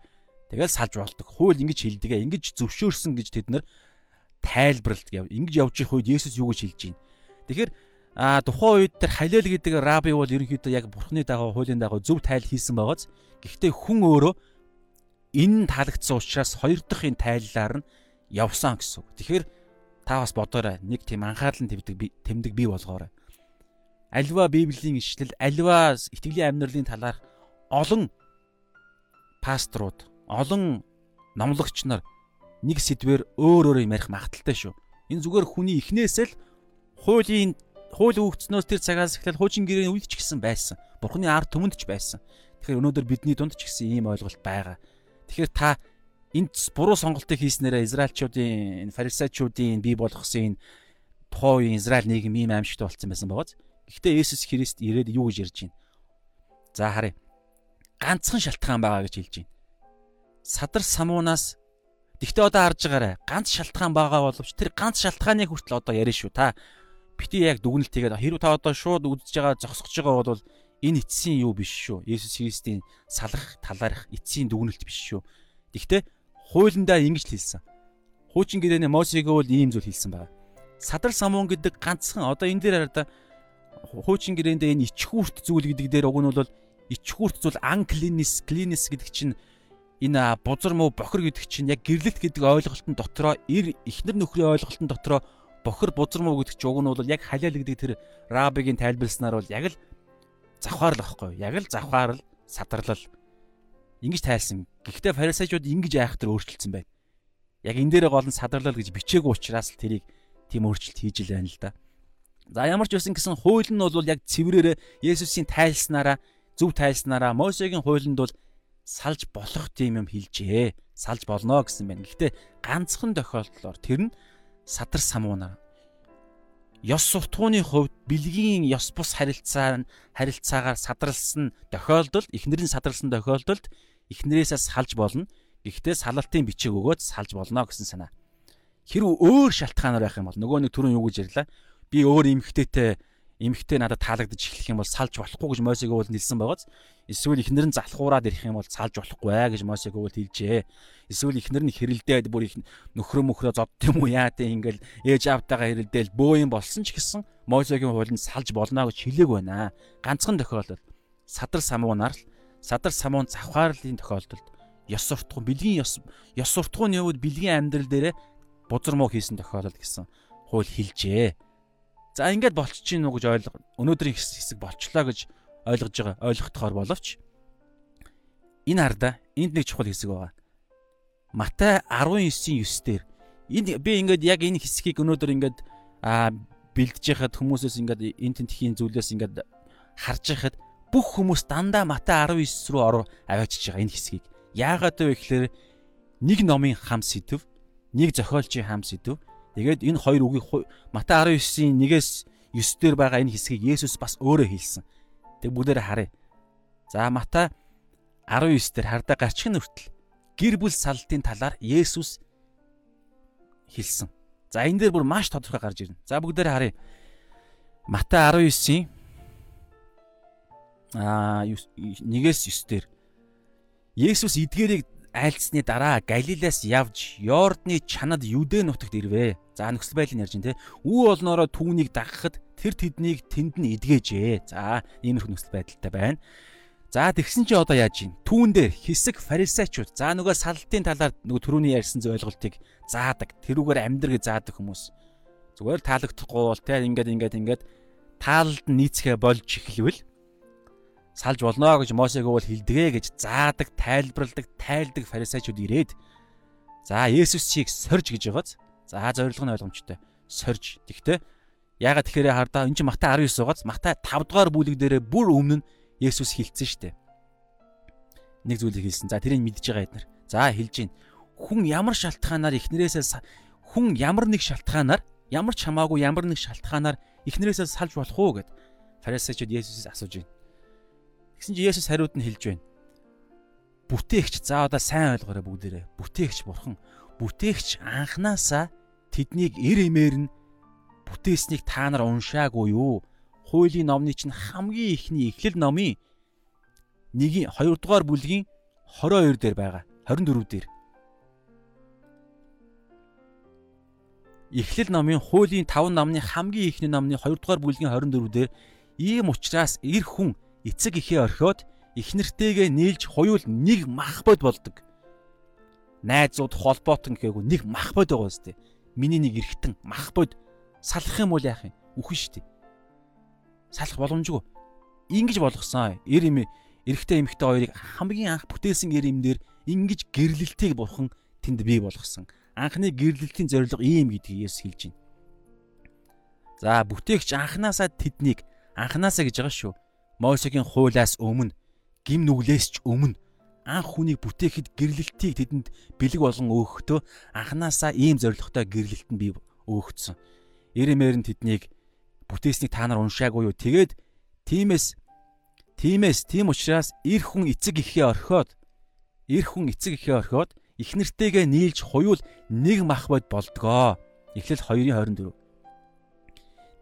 тэгэл салж болдог. Хууль ингэж хэлдэг ингэж зөвшөөрсөн гэж тэд нар тайлбарлалт ингэж явж их үед Есүс юу гэж хэлж байна тэгэхээр А тухайн үед тэр халиал гэдэг раби бол ерөнхийдөө яг бурхны дагуу хуулийн дагуу зөв тайл хийсэн байгааз. Гэхдээ хүн өөрөө энэ таалагдсан учраас хоёр дахь энэ тайллаар нь явсан гэсэн үг. Тэгэхээр та бас бодоорой. Нэг тийм анхаарал нь тэмдэг тэмдэг бий болгоорой. Альва Библийн ишлэл, альва итгэлийн амьдралын талаарх олон пасторууд, олон номлогч нар нэг сэдвэр өөр өөр юм ярих магадaltaй шүү. Энэ зүгээр хүний эхнээсээ л хуулийн хууль өгөгдснөөс тэр цагаас эхлээд хуучин гэрээний үед ч гэсэн байсан. Бурхны ард түмэнд ч байсан. Тэгэхээр өнөөдөр бидний дунд ч гэсэн ийм ойлголт байгаа. Тэгэхээр та энд буруу сонголтыг хийснээрээ Израильчуудын фарисеучуудын бий болгосон энэ тухайн үеийн Израиль нийгэм ийм аимшигтай болцсон байсан байгааз. Гэхдээ Есүс Христ ирээд юу гэж ярьж байна? За харъя. Ганцхан шалтгаан байгаа гэж хэлж байна. Садар самуунаас Тэгтээ одоо харж байгаарай. Ганц шалтгаан байгаа боловч тэр ганц шалтгааныг хүртэл одоо ярина шүү. Та бити яг дүгнэлт хийгээд хэрв та одоо шууд үзэж байгаа зогсож байгаа бол энэ эцсийн юу биш шүү. Есүс Христийн салах талаарх эцсийн дүгнэлт биш шүү. Гэхдээ хуулиндаа ингэж хэлсэн. Хуучин гэрээний Мосегээ бол ийм зүйл хэлсэн байна. Садар самуун гэдэг ганцхан одоо энэ дээр хараа хуучин гэрээндээ энэ ичхүүрт зүйл гэдэг дээр уг нь бол ичхүүрт зүйл анклинис клинис гэдэг чинь энэ бузар муу бохор гэдэг чинь яг гэрлэлт гэдэг ойлголтын дотроо эр эхнэр нөхрийн ойлголтын дотроо бохор бузар муу гэдэг чинь уг нь бол яг халиал гэдэг тэр рабигийн тайлбарласнаар бол яг л завхаар л байхгүй яг л завхаар л садарлал ингэж тайлсан. Гэхдээ фарисеучуд ингэж айхтар өөрчлөлтсөн байна. Яг энэ дээр гол нь садарлал гэж бичээгүй учраас л тэрийг тийм өөрчлөлт хийж л байна л да. За ямар ч байсан гэсэн хууль нь бол яг цэврээрээ Есүсийн тайлснараа зөв тайлснараа Мосегийн хуулинд бол салж болох тийм юм хэлжээ. Салж болно гэсэн байна. Гэхдээ ганцхан тохиолдлоор тэр нь садар самуунаар ёс суртахууны хувьд бэлгийн ёс бус харилцаа харилцаагаар садралсан тохиолдолд эхнэрийн садралсан тохиолдолд эхнэрээсээ салж болно. Гэхдээ салалтын бичиг өгөөд салж болно гэсэн санаа. Хэрв өөр шалтгаанаар байх юм бол нөгөө нэг түрүүн юу гэж ярьлаа. Би өөр эмгхтэйтэй эмэгтэй надад таалагдаж эхлэх юм бол салж болохгүй гэж Мосег өвөл нэлсэн байгааз эсвэл ихнэр нь залхуураад ирэх юм бол салж болохгүй аа гэж Мосег өвөл хэлжээ. Эсвэл ихнэр нь хэрэлдээд бүр их нөхрөө мөхрөө зодд юм уу яа тэ ингээл ээж аавтайгаа хэрэлдээл бөө юм болсон ч гэсэн Мосегийн хуулинд салж болно гэж хэлээг байна. Ганцхан тохиолдол садар самуунаар л садар самуун завхаарлын тохиолдолд ёс суртахуун бэлгийн ёс ёс суртахууны үед бэлгийн амьдрал дээр бузар муу хийсэн тохиолдол гэсэн хууль хэлжээ. За ингээд болчих чинь уу гэж ойлго. Өнөөдрийн хэсэг болчлоо гэж ойлгож байгаа ойлгохдохоор боловч энэ харда энд нэг чухал хэсэг байгаа. Матай 19-ийн 9 дээр энд би ингээд яг энэ хэсгийг өнөөдөр ингээд бэлдэж яхад хүмүүсээс ингээд энэ тентхийн зүйлээс ингээд харж яхад бүх хүмүүс дандаа Матай 19 рүү ороо аваачиж байгаа энэ хэсгийг. Яагаад вэ гэхээр нэг номын хам сэдв, нэг зохиолчийн хам сэдв. Тэгээд энэ хоёр үгийг Матай 19-ийн 1-ээс 9 дээр байгаа энэ хэсгийг Есүс бас өөрөө хэлсэн. Тэг бүгдээрээ харъя. За Матай 19 дээр хардаа гарчхын хүртэл гэр бүл салтын талаар Есүс хэлсэн. За энэ дээр бүр маш тодорхой гарч ирнэ. За бүгдээрээ харъя. Матай 19-ийн аа 1-ээс 9 дээр Есүс эдгээрийг айлцсны дараа Галилеас явж Йордны чанад Юдэ нутагт ирвэ. За нөхцөл байдлыг ярьж байна те. Үу олноороо түүнийг дагахад тэр тэднийг тэнд нь эдгэжээ. За иймэрхүү нөхцөл байдалтай байна. За тэгсэн чи одоо яаж ийн? Түүн дээр хэсэг фарисеучуд за нөгөө салтын талаар нөгөө түрүүний ярьсан ойлголтыг заадаг. Тэрүүгээр амьдр гэж заадаг хүмүүс. Зүгээр таалагдахгүй бол те ингээд ингээд ингээд таалд нийцгээ болж эхлэвэл салж болно гэж Мосег бол хилдэгэ гэж заадаг, тайлбарладаг, тайлдаг фарисеучуд ирээд за Есүсийг сорж гэж байгааз. За зорилго нь ойлгомжтой. Сорж. Тэгтээ ягаад тэгэхээр хардаа энэ чинь Матай 19 байгааз Матай 5 дугаар бүлэг дээрээ бүр өмнө нь Есүс хилцсэн дээ. Нэг зүйлийг хэлсэн. За тэрийг мэдж байгаа эднэр. За хэлж гин. Хүн ямар шалтгаанаар эхнэрээсээ хүн ямар нэг шалтгаанаар ямар ч хамаагүй ямар нэг шалтгаанаар эхнэрээсээ салж болох уу гэд фарисеучуд Есүсээс асууж байна. Тэгсэн чи Есүс хариуд нь хэлж байна. Бүтээгч за одоо сайн ойлгоорой бүгдээрээ. Бүтээгч бурхан. Бүтээгч анханасаа тэднийг эр эмээр нь бүтээснийг та нар уншаагүй юу? Хуулийн номны чинь хамгийн ихний эхлэл номын 1-ийн 2 дугаар бүлгийн 22 дээр байгаа. 24 дээр. Эхлэл номын хуулийн 5 номны хамгийн ихний номны 2 дугаар бүлгийн 24 дээр ийм учраас эр хүн эцэг ихээ орхиод их нэртэйгээ нийлж хуйвал нэг мах бод болдог. Найзууд холбоотон гэхээгүй нэг мах бод байгаа сте. Миний нэг эргэтэн мах бод салах юм уу яах юм? Үхэн штэ. Салах боломжгүй. Ингиж болгосон. Эр им эрэгтэй эмэгтэй хоёрыг хамгийн анх бүтээсэн эр имдэр ингэж гэрлэлтийг бурхан тэнд бий болгосон. Анхны гэрлэлтийн зорилго ийм гэдгийг Есүс хэлж байна. За бүтээгч анханасаа тэднийг анханасаа гэж байгаа шүү. Мосегийн хуулиас өмнө гим нүглээс ч өмнө анх хүнийг бүтээхэд гэрлэлтийг тэдэнд бэлэг болгон өөхөхдөө анханасаа ийм зоригтой гэрлэлт нь бий өөгдсөн. Ирэмээр нь тэднийг бүтээснийг та нар уншаагүй юу? Тэгээд тиймээс тиймээс тийм учраас эр хүн эцэг ихээ орхиод эр хүн эцэг ихээ орхиод их нэртэйгээ нийлж хуйвал нэг мах бод болдгоо. Эхлэл 2:24.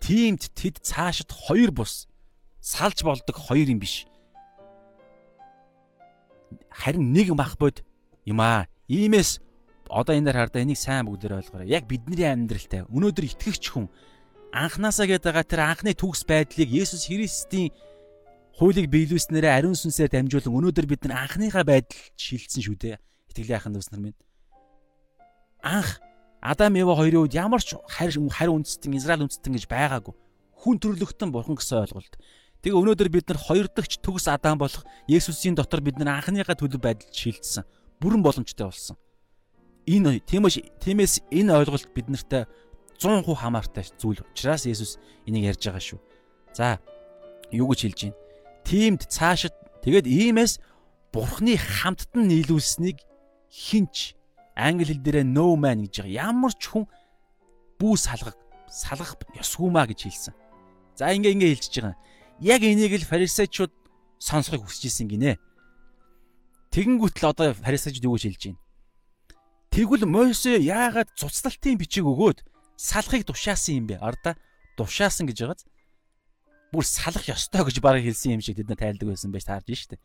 Тиймд тэд цаашид хоёр бус салж болдог хоёр юм биш. Харин нэг мах бод юм аа. Иймээс одоо энэ дээр хардаа энийг сайн бүгдээр ойлгоорой. Яг бидний амьдралтай өнөөдөр итгэгч хүн анханасаа гээд байгаа тэр анхны төгс байдлыг Есүс Христийн хуулийг биелүүлснээрээ ариун сүнсээр дамжуулан өнөөдөр бид нар анхныхаа байдал шилжсэн шүү дээ. Итгэлийн ахын дүүс нар минь. Анх Адам Ева хоёрын үед ямар ч харь харь үндэстэн Израиль үндэстэн гэж байгаагүй. Хүн төрлөختөн бурхан гэсэн ойлголт. Тэгээ өнөөдөр бид нар хоёр дахь төгс Адам болох Есүсийн дотор бид нар анхныхаа төлөв байдалд шилжсэн. Бүрэн боломжтой болсон. Энэ тиймээс тиймээс энэ ойлголт бид нартай 100% хамаартай зүйл учраас Есүс энийг ярьж байгаа шүү. За юу гэж хэлж байна? Тиймд цаашид тэгээд иймээс Бурхны хамттан нийлүүлсэнийг хинч англи хэл дээрээ no man гэж байгаа. Ямар ч хүн бүү салгах салгах ёсгүй маа гэж хэлсэн. За ингээ ингээ хэлчихэж байгаа. Яг энийг л фарисеучуд сонсохыг хүсэж исэн гинэ. Тэгэнгүүт л одоо фарисеучуд юу гэж хэлж байна? Тэгвэл Мосе яагаад цуцлалтын бичиг өгөөд салахыг тушаасан юм бэ? Арда тушаасан гэж байгааз бүр салах ёстой гэж бараг хэлсэн юм шиг тэд нар тайлдаг байсан байж таарж штэ.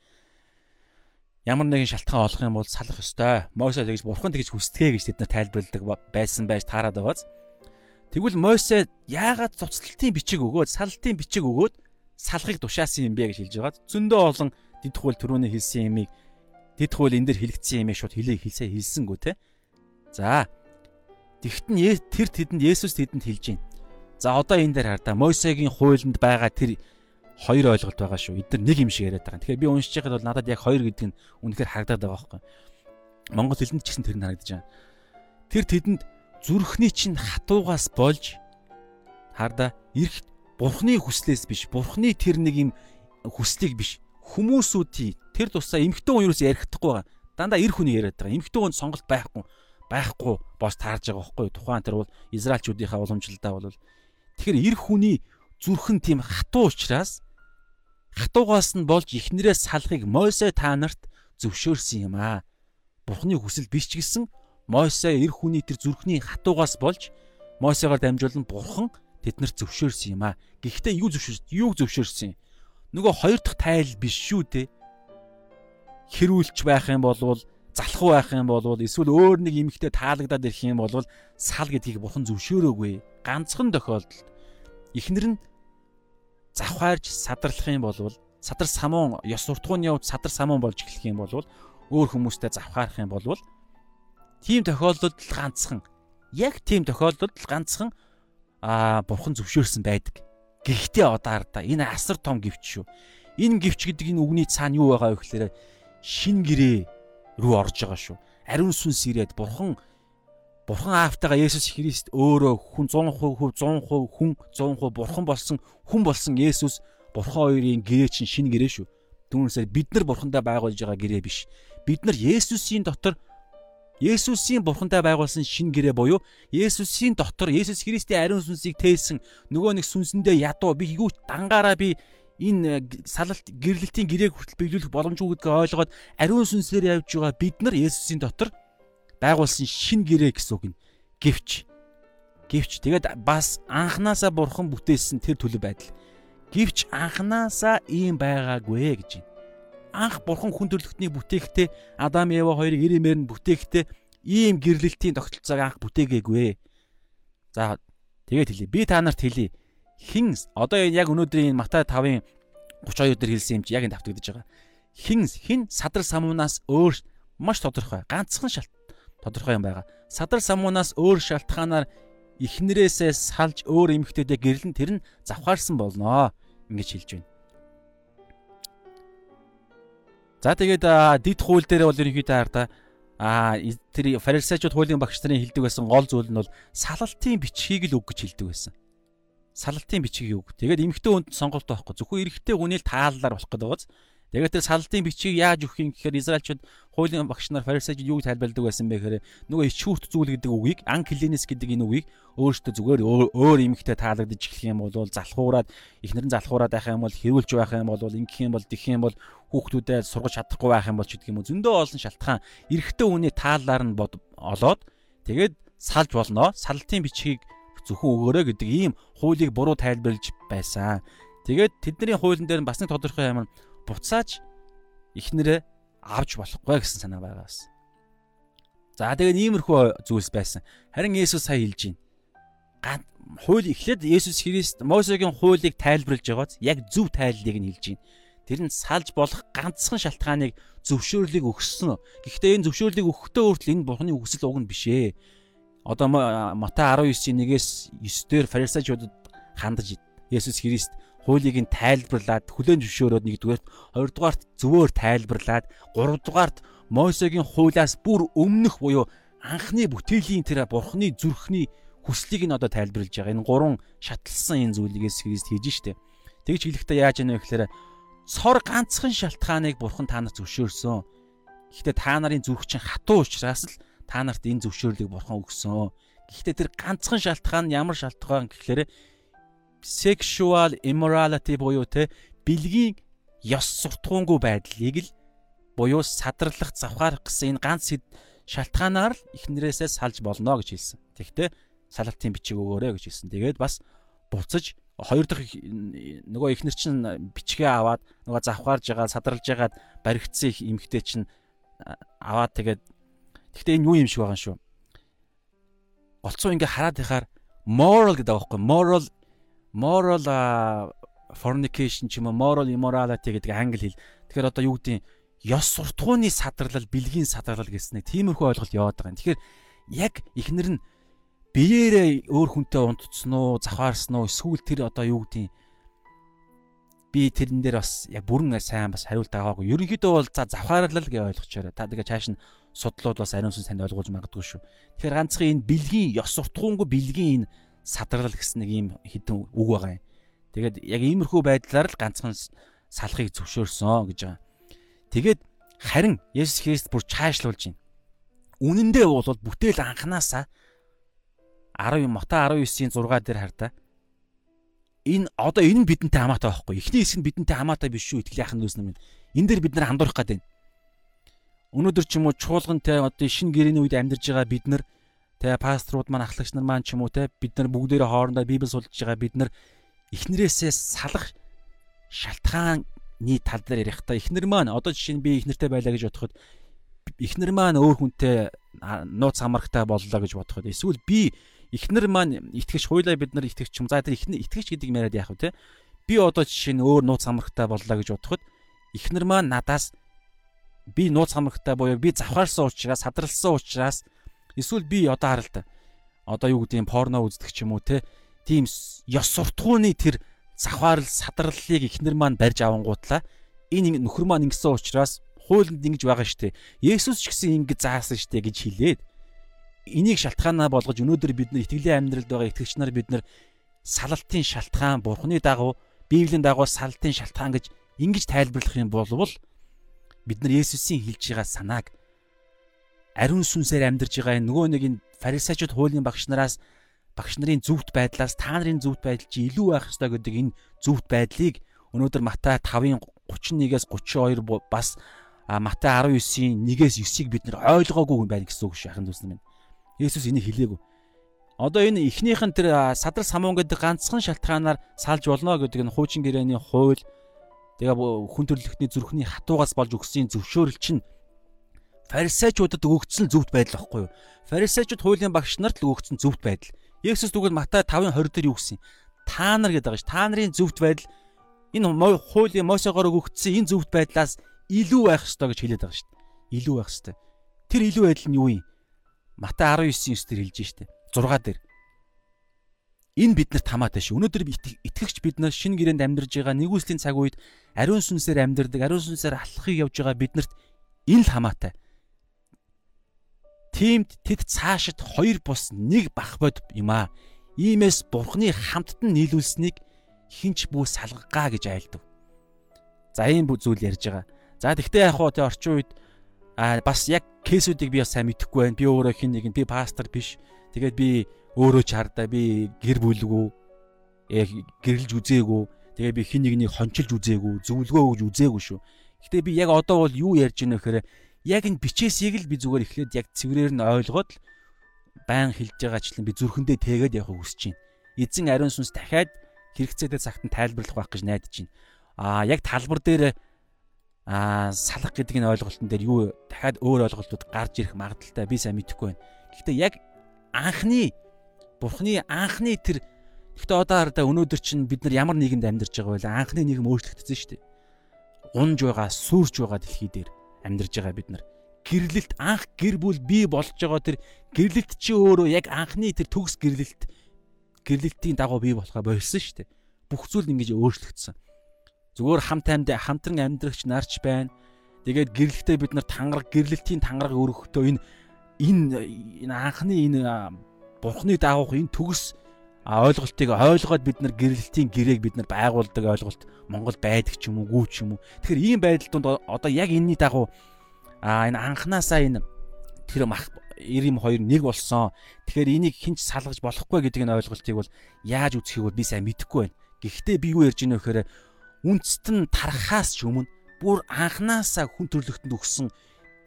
Ямар нэгэн шалтгаан олох юм бол салах ёстой. Мосе тэгж бурхан тэгж хүсдэгэ гэж тэд нар тайлбарладаг байсан байж таарад байгааз. Тэгвэл Мойсе яагаад цуцлалтын бичиг өгөөд, салалтын бичиг өгөөд салахыг тушаасан юм бэ гэж хэлж байгаа. Зөндөө олон дидхүүл түрүүний хэлсэн юмыг дидхүүл энэ дэр хэлэгдсэн юмыг шууд хэлээ хэлсэ хэлсэнгүү те. За. Тэгтэн тэр тэдэнд Есүс тэдэнд хэлж байна. За одоо энэ дээр хардаа Мойсегийн хуулинд байгаа тэр хоёр ойлголт байгаа шүү. Эдгээр нэг юм шиг яриад байгаа. Тэгэхээр би уншиж байхад бол надад яг хоёр гэдэг нь үнэхээр харагдаад байгаа байхгүй. Монгол хэлэнд ч гэсэн тэр нь харагдаж байна. Тэр тэдэнд зүрхний чинь хатуугаас болж хардаа эрх бурхны хүслээс биш. Бурхны тэр нэг юм хүслийг биш. Хүмүүсүүдийн тэр тусаа эмхтэн хүн юу ч ярихдаггүй байгаа. Дандаа эрх хүний яриад байгаа. Эмхтэн хүн сонголт байхгүй байхгүй бос таарж байгаа байхгүй. Тухайн тэр бол Израильчүүдийнхаа уламжлалдаа бол Тэгэхээр эр хүний зүрхэн тийм хатуу учраас хатуугаас нь болж ихнэрээс салахыг Мойсе та нарт зөвшөөрсөн юм аа. Бурхны хүсэл биш ч гэсэн Мойсе эр хүний тэр зүрхний хатуугаас болж Мойсегаар дамжуулан Бурхан тэднэрт зөвшөөрсөн юм аа. Гэхдээ юу зөвшөөрсөн? Юу зөвшөөрсөн? Нөгөө хоёр дахь тайл биш шүү дээ. Хэрүүлж байх юм бол залхуу байх юм бол эсвэл өөр нэг эмэгтэй таалагдаад ирэх юм бол сал гэдгийг бурхан зөвшөөрөөгүй. Ганцхан тохиолдолд эхнэр нь завхаарж садарлах юм бол садар самуун ёс суртахууны явд садар самуун болж эхлэх юм бол өөр хүмүүстэй завхаарах юм бол тийм тохиолдолд ганцхан яг тийм тохиолдолд ганцхан аа бурхан зөвшөөрсөн байдаг. Гэхдээ одоо ардаа энэ асар том гівч шүү. Энэ гівч гэдэг энэ үгний цаана юу байгаа вэ гэхээр шин гэрээ рүү орж байгаа шүү. Ариун сүнс ирээд бурхан Бурхан аавтайгаа Есүс Христ өөрөө хүн 100% 100% хүн 100% бурхан болсон хүн болсон Есүс бурхан хоёрын гэрээ чинь шинэ гэрээ шүү. Түүнээсээ бид нар бурхандаа байгуулж байгаа гэрээ биш. Бид нар Есүсийн дотор Есүсийн бурхандаа байгуулсан шинэ гэрээ буюу Есүсийн дотор Есүс Христийн ариун сүнсийг тээсэн нөгөө нэг сүнсэндээ ядуу би юу дангаараа би энэ салалт гэрлэлтийн гэрээг хүртэл биелүүлэх боломжгүй гэдгийг ойлгоод ариун сүнсээр явж байгаа бид нар Есүсийн дотор байгуулсан шин гэрээ гэсэн үг нь. Гэвч гэвч тэгээд бас анханасаа бурхан бүтээсэн тэр төлөв байдал. Гэвч анханасаа ийм байгаагүй гэж байна. Анх бурхан хүн төрлөختний бүтээхдээ Адам Ева хоёрыг ирэмээр нь бүтээхдээ ийм гэрлэлтийн тогтолцоог анх бүтээгээгүй. За тэгээд хэлье. Би та нарт хэлье. Хин одоо яг өнөөдрийн Матай 5-ын 32 дээр хэлсэн юм чи яг энэ давтагдаж байгаа. Хин хин садар самуунаас өөр маш тодорхой ганцхан шалт тодорхой юм байгаа. Садар самуунаас өөр шалтгаанаар ихнэрээсээ салж өөр эмэгтэйдээ гэрлэн тэр нь завхаарсан болноо ингэж хэлж байна. За тэгээд дид хууль дээр бол ерөнхийдөө хараа а тэр фарисеучуд хуулийн багш нарын хэлдэг байсан гол зүйл нь бол салалтын бичгийг л үг гэж хэлдэг байсан. Салалтын бичгийг үг. Тэгээд эмэгтэй хүнд сонголт байхгүй. Зөвхөн эрэгтэй хүнийг тааллаар болох гэдэг байгааз. Тэгээд тэр салтын бичгийг яаж өгөх юм гэхээр Израильчууд хуулийн багш нар фарисеучуд юуг тайлбарладаг байсан бэ гэхээр нөгөө ичүүрт зүйл гэдэг үгийг анклинес гэдэг энэ үгийг өөрөөсөө зүгээр өөр эмэгтэй таалагдаж эхлэх юм бол залхуураад эхнэр нь залхуураад байх юм бол хэрүүлж байх юм бол ингэх юм бол дэх юм бол хүүхдүүдэд сургаж чадахгүй байх юм бол ч гэдэг юм уу зөндөө олон шалтгаан эрэгтэй хүний тааллаар нь олоод тэгээд салж болно салтын бичгийг зөвхөн өгөөрэй гэдэг ийм хуулийг буруу тайлбарлаж байсан. Тэгээд тэдний хуулийн дээр бас нэг тодорхой юм буцааж ихнэрээ авч болохгүй гэсэн санаа байгаа бас. За тэгээд иймэрхүү зүйлс байсан. Харин Есүс сая хэлж байна. Хууль эхлээд Есүс Христ Мосегийн хуулийг тайлбарлаж байгааз яг зөв тайллыг нь хэлж байна. Тэр нь салж болох ганцхан шалтгааныг зөвшөөрлийг өгсөн. Гэхдээ энэ зөвшөөрлийг өгөхдөө өөртөө энэ Бурхны хүсэл уг нь биш ээ. Одоо Матай 19-ийн 1-ээс 9 дээр фарисеучудад хандаж Есүс Христ хуулийг нь тайлбарлаад хүлээн зөвшөөрөөд нэгдүгээрт хоёрдугаарт зөвөөр тайлбарлаад гуравдугаарт Мойсегийн хуулиас бүр өмнөх буюу анхны бүтээлийн тэр бурхны зүрхний хүслийг нь одоо тайлбарлаж байгаа. Энэ гурван шатлсан энэ зүйлээс Христ хийж штэ. Тэгж хэлэхдээ яаж яана вэ гэхээр цор ганцхан шалтгааныг бурхан та нарт зөвшөөрсөн. Гэхдээ та нарын зүрх чинь хатуу учраас л та нарт энэ зөвшөөрлийг бурхан өгсөн. Гэхдээ тэр ганцхан шалтгаан ямар шалтгаан гэхээр sexual immorality буюу те бэлгийн ёс суртахуунгүй байдлыг л буюу садарлах завхаарах гэсэн энэ ганц шалтгаанаар л эхнэрээсээ салж болно гэж хэлсэн. Тэгвэл салалтын бичиг өгөөрэй гэж хэлсэн. Тэгээд бас буцаж хоёр дахь нөгөө эхнэр чинь бичгээ аваад нөгөө завхаарж байгаа садарлж байгаа баригдсан их эмхтэй чинь аваад тэгээд тэгтээ энэ юу юм шиг байгаа юм шүү. Голцоо ингээ хараад ихаар moral гэдэг байхгүй moral moral fornication ч юм уу moral immorality гэдэг англи хэл. Тэгэхээр одоо юу гэдэг ёс суртахууны садарлал, бэлгийн садарлал гэсэн нэг тиймэрхүү ойлголт яваад байгаа юм. Тэгэхээр яг ихнэр нь биеэрээ өөр хүнтэй унтцсан уу, завхаарсан уу, эсвэл тэр одоо юу гэдэг би тэрэн дээр бас яг бүрэн сайн бас хариулт байгаагүй. Ерөнхийдөө бол за завхаарлал гэж ойлгочоорой. Та тэгээ чааш нь судлууд бас ариун сүнс танд ойлгуулж магадгүй шүү. Тэгэхээр ганцхан энэ бэлгийн ёс суртахуунгүй бэлгийн энэ садрал гэсэн нэг ийм хідэн үг байгаа юм. Тэгээд яг иймэрхүү байдлаар л ганцхан салахыг зөвшөөрсөн гэж байгаа. Тэгээд харин Есүс Христ бүр чаашлуулж байна. Үнэн дээр бол бүтээл анханасаа 10 Мота 19-ийн 6 дээр хардаа энэ одоо энэ нь бидэнтэй хамаатай байхгүй. Эхний хэсэг нь бидэнтэй хамаатай биш шүү итгэл яхан дүүс юм. Энэ дээр бид нар андуурах гэдэг. Өнөөдөр ч юм уу чуулгантай одоо шинэ гэрээний үед амьдарж байгаа бид нар тэ пасторууд маань ахлагч нар маань ч юм уу тэ бид нар бүгдээрээ хоорондоо библи суулж байгаа бид нар эхнэрээсээ салах шалтгааны тал дээр ярихдаа эхнэр маань одоо жишээ нь би эхнэртэй байлаа гэж бодоход эхнэр маань өөр хүнтэй нууц хамаархтай боллоо гэж бодоход эсвэл би эхнэр маань итгэж хуйлаа бид нар итгэж юм. За тэр эхнэр итгэж гэдэг юм яриад яах вэ те? Би одоо жишээ нь өөр нууц хамрагтай боллоо гэж бодоход эхнэр маань надаас би нууц хамрагтай буюу би завхаарсан учраас садралсан учраас эсвэл би одоо харалта одоо юу гэдэг юм порно үздэг ч юм уу те тийм ёс суртахууны тэр завхаарл садраллыг эхнэр маань барьж авангуутлаа энэ нөхөр маань ингэсэн учраас хуулинд ингэж байгаа штэ Есүс ч гэсэн ингэ заасан штэ гэж хэлээд энийг шалтгаанаа болгож өнөөдөр бид нар итгэлийн амьдралд байгаа итгэгч нар бид нар салалтын шалтгаан бурхны дагуу библийн дагуу салалтын шалтгаан гэж ингэж тайлбарлах юм бол бид нар Есүсийн хэлж байгаа санааг ариун сүнсээр амьдарж байгаа нөгөө нэг энэ фарисеучуд хуулийн багш нараас багш нарын зөвхт байдлаас та нарын зөвхт байдал чи илүү байх ёстой гэдэг энэ зөвхт байдлыг өнөөдөр Матай 5-ын 31-ээс 32 бас Матай 19-ийн 1-ээс 9-ийг бид нар ойлгоогүй юм байна гэсэн үг шахын дүүсэн минь. Есүс энийг хэлээгүй. Одоо энэ эхнийх нь тэр садрал самуун гэдэг ганцхан шалтгаанаар салж болно гэдэг нь хуучин гэрээний хууль тэгээ хүн төрлөختний зүрхний хатуугаас болж өгсөн зөвшөөрөл чинь фарисеучудад өгөгдсөн зөвхт байдал байхгүй юу? Фарисеучуд хуулийн багш нарт л өгөгдсөн зөвхт байдал. Есүс тэгвэл Матай 5:20 дээр юу гэсэн? Та нар гэдэг байгаа ш. Та нарын зөвхт байдал энэ хуулийн Мосегоор өгөгдсөн энэ зөвхт байдлаас илүү байх ёстой гэж хэлээд байгаа ш. Илүү байх ёстой. Тэр илүү байдал нь юу юм? Матай 19:9 дээр хэлж штэ. 6 дээр. Энэ биднэрт хамаатай шүү. Өнөөдөр итгэгч бид нар шинэ гэрээнд амьдарж байгаа нэгүслийн цаг үед ариун сүнсээр амьдардаг, ариун сүнсээр алхахыг явж байгаа биднэрт энэ л хамаатай. Тиймд тэд цаашид хоёр бус нэг бах бод юм аа. Иймээс бурхны хамттан нийлүүлсэнийг хинч бүү салгагаа гэж айлдав. За ийм зүйл ярьж байгаа. За тэгтээ яг хоо тэ орчин үед а бас яг кейсүүдийг би бас сайн мэдэхгүй байна. Би өөрөө хин нэг би пастор биш. Тэгээд би өөрөө ч хардаа би гэр бүлгүй яг гэрлж үзээгүй. Тэгээ би хин нэгнийг хончилж үзээгүй, зөвлөгөө өгж үзээгүй шүү. Гэтэ би яг одоо бол юу ярьж байна вэ гэхээр яг энэ бичээсийг л би зүгээр эхлээд яг цэврээр нь ойлгоод л байн хэлж байгаачлан би зүрхэндээ тэгээд явах хүсэж байна. Эзэн ариун сүнс дахиад хэрэгцээтэй цагт нь тайлбарлах байх гэж найдаж байна. Аа яг талбар дээр аа салах гэдэг энэ ойлголтын дээр юу дахиад өөр ойлголтууд гарч ирэх магадaltaй би сайн мэдэхгүй байна. Гэхдээ яг анхны бурхны анхны тэр Гэхдээ одоо хараа өнөөдөр чинь бид нар ямар нийгэмд амьдарч байгаа вэ? Анхны нийгэм өөрчлөгдсөн шүү дээ. Унж байгаа, сүрж байгаа дэлхий дээр амьдарч байгаа бид нар. Гэрлэлт анх гэр бүл бий болж байгаа тэр гэрлэлт чи өөрөө яг анхны тэр төгс гэрлэлт гэрлэлтийн дагуу бий болохоо болсон шүү дээ. Бүх зүйл ингэж өөрчлөгдсөн. Зүгээр хамт амьд хамтран амьдрагч нарч байна. Тэгээд гэрлэлтээ бид нар тангараг гэрлэлтийн тангараг өргөхдөө энэ энэ энэ анхны энэ бурхны дагуух энэ төгс ойлголтыг ойлгоод бид нар гэрлэлтийн гэрээг бид нар байгуулдаг ойлголт Монгол байдаг ч юм уу гүү ч юм уу. Тэгэхээр ийм байдал донд одоо яг энэний дагуу а энэ анханасаа энэ тэр мах 92 нэг болсон. Тэгэхээр энийг хинч салгаж болохгүй гэдэг энэ ойлголтыг бол яаж үзэхийг бол би сайн мэдэхгүй байна. Гэхдээ би юу ярьж байна вэ гэхээр үндэст нь тархаас ч өмнө бүр анханасаа хүн төрлөختөнд өгсөн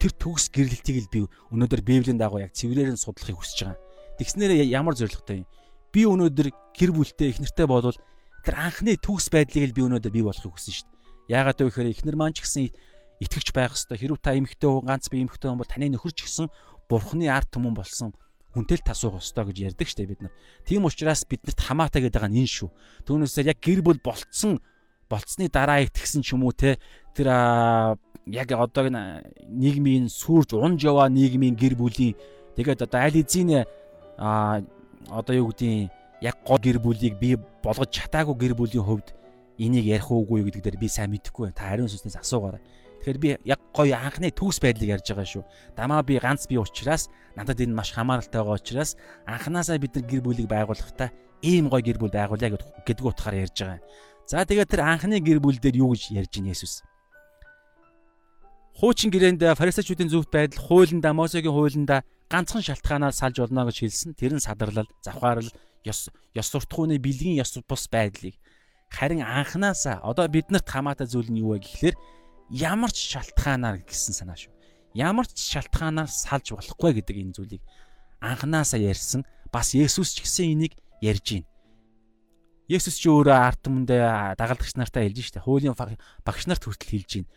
тэр төгс гэрлэлтийг л би өнөөдөр Библийн дагуу яг цэврээр нь судлахыг хүсэж байгаа. Тэгснээр ямар зоригтой юм? Би өнөөдөр гэр бүлтэй их нэртэй болвол тэр анхны төгс байдлыг л би өнөөдөр бий болохыг хүсэн шүү дээ. Яагаад вэ гэхээр эхнэр маань ч гэсэн итгэвч байх хэвээр хэрвээ та эмэгтэй хүн ганц би эмэгтэй хүн бол таны нөхөр ч гэсэн бурхны ард түмэн болсон хүнтэл тасуух ёстой гэж ярьдаг штэ бид нар. Тийм учраас биднэрт хамаатай гэдэг нь энэ шүү. Түүнээсээ яг гэр бүл болцсон болцсны дараа итгэсэн ч юм уу те тэр яг одоо нийгмийн сүрж унж яваа нийгмийн гэр бүлийн тэгээд одоо аль эзийн а одоо юу гэдгийг яг гол гэр бүлийг би болгож чатаагүй гэр бүлийн хувьд энийг ярих уугүй гэдэг дээр би сайн мэдэхгүй байна. Та ариун сүнснээс асуугаарай. Тэгэхээр би яг гоё анхны төгс байдлыг ярьж байгаа шүү. Дамаа би ганц би учраас надад энэ маш хамааралтай байгаа учраас анханасаа бид нар гэр бүлийг байгуулахдаа ийм гоё гэр бүл байгуулъя гэдэг утгаараа ярьж байгаа. За тэгээд тэр анхны гэр бүл дээр юу гэж ярьж ийн Есүс? Хуучин гэрээнд фарисеучүүдийн зөвхт байдал хуулиндаа Мосегийн хуулиндаа ганцхан шалтгаанаар салж болно гэж хэлсэн. Тэр нь садарлал, завхаарл, ёс ёс суртахууны бэлгийн ёс бус байдлыг харин анханасаа одоо биднэрт хамаатай зүйл нь юу вэ гэхлээр ямар ч шалтгаанаар гэсэн санаа шүү. Ямар ч шалтгаанаар салж болохгүй гэдэг энэ зүйлийг анханасаа ярьсан. Бас Есүс ч гэсэн энийг ярьж байна. Есүс ч өөрөө арт түмэндээ дагалдагч нартай хэлж штэ. Хуулийн багш нарт хүртэл хэлж байна.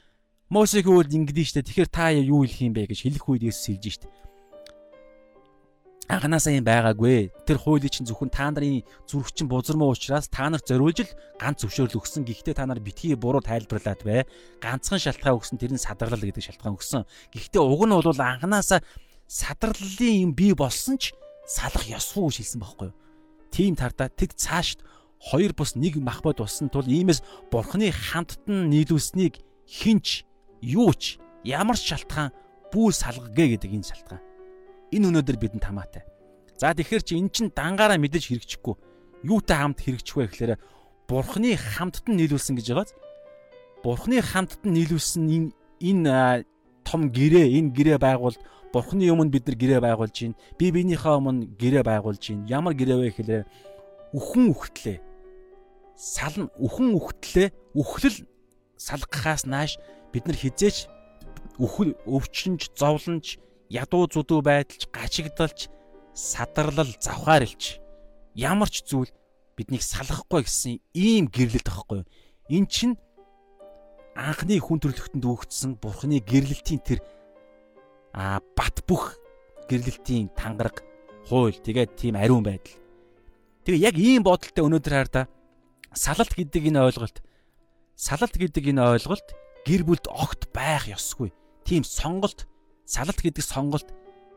Мосегийн үйл ингэдэж штэ. Тэгэхээр та юу хэлэх юм бэ гэж хэлэх үед Есүс хэлж штэ. Анханасаа юм байгаагүй. Тэр хуулийн чинь зөвхөн та нарын зүрх чинь бузармуу учраас та нарт зориулж л ганц зөвшөөрөл өгсөн. Гэхдээ та нар битгий буруу тайлбарлаад бай. Ганцхан шалтгаан өгсөн тэр нь садарлал гэдэг шалтгаан өгсөн. Гэхдээ уг нь бол анханасаа садарлалын юм бий болсон ч салах ёсгүй гэж хэлсэн байхгүй юу? Тийм тардаа тэг цаашд хоёр бус нэг махбод болсон тул иймээс бурхны хамттан нийлүүлснийг хинч юуч ямар шалтгаан бүү салгагэ гэдэг энэ шалтгаан. Энэ өнөөдөр бидэнд хамаатай. За тэгэхээр чи эн чин дангаараа мэдэж хэрэгжихгүй. Юутай хамт хэрэгжих вэ гэхээр бурхны хамттан нийлүүлсэн гэж байгааз. Бурхны хамттан нийлүүлсэн энэ энэ том гэрээ энэ гэрээ байгуул бурхны өмнө бид нар гэрээ байгуулж байна. Би биенийхээ өмнө гэрээ байгуулж байна. Ямар гэрээ вэ гэхээр үхэн үхтлээ сална үхэн үхтлээ үхлэл салгахаас нааш бид нар хизээч өвхөл өвчнж зовлонж ядуу зүдүү байдалч гачигдалч садарлал завхаарилч ямар ч зүйл биднийг салахгүй гэсэн ийм гэрлэлт байхгүй эн чин анхны хүн төрлөختөнд өгөгдсөн бурхны гэрлэлтийн тэр а бат бүх гэрлэлтийн тангараг хууль тэгээд тийм ариун байдал. Тэгээ яг ийм бодолтой өнөөдөр хаар да салалт гэдэг энэ ойлголт салалт гэдэг энэ ойлголт гэр бүлд огт байх ёсгүй. Тийм сонголт салалт гэдэг сонголт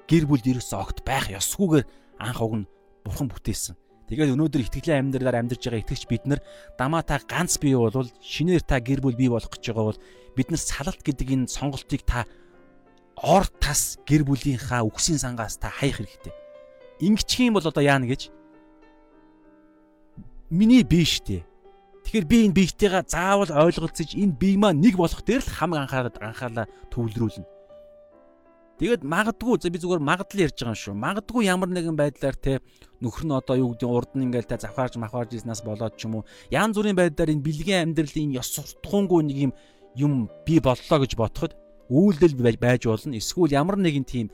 гэр бүлд ерөөсөө огт байх ёсгүйгээр анх уг нь бурхан бүтээсэн. Тэгээд өнөөдөр итгэлийн амьдралаар амьдарч байгаа итгэгч бид нар дамаа та ганц бий бол шинээр та гэр бүл бий болох гэж байгаа бол бид нар салалт гэдэг энэ сонголтыг та ор тас гэр бүлийнхаа үгсийн сангаас та хаях хэрэгтэй. Ингэчих юм бол одоо яана гэж миний бие штэ. Тэгэхээр би энэ биетэйгээ заавал ойлголцож энэ бие маань нэг болох дээр л хамаг анхаарал анхаалаа төвлөрүүлнэ. Тэгээд магадгүй за би зүгээр магадлал ярьж байгаа юм шүү. Магадгүй ямар нэгэн байдлаар те нөхөр нь одоо юу гэдэг урд нь ингээл та завхаарж махаарж ирснээс болоод ч юм уу янз бүрийн байдлаар энэ бэлгийн амьдралын ёс суртахуунгүй нэг юм юм би боллоо гэж бодоход үйлдэл байж болно. Эсвэл ямар нэгэн тийм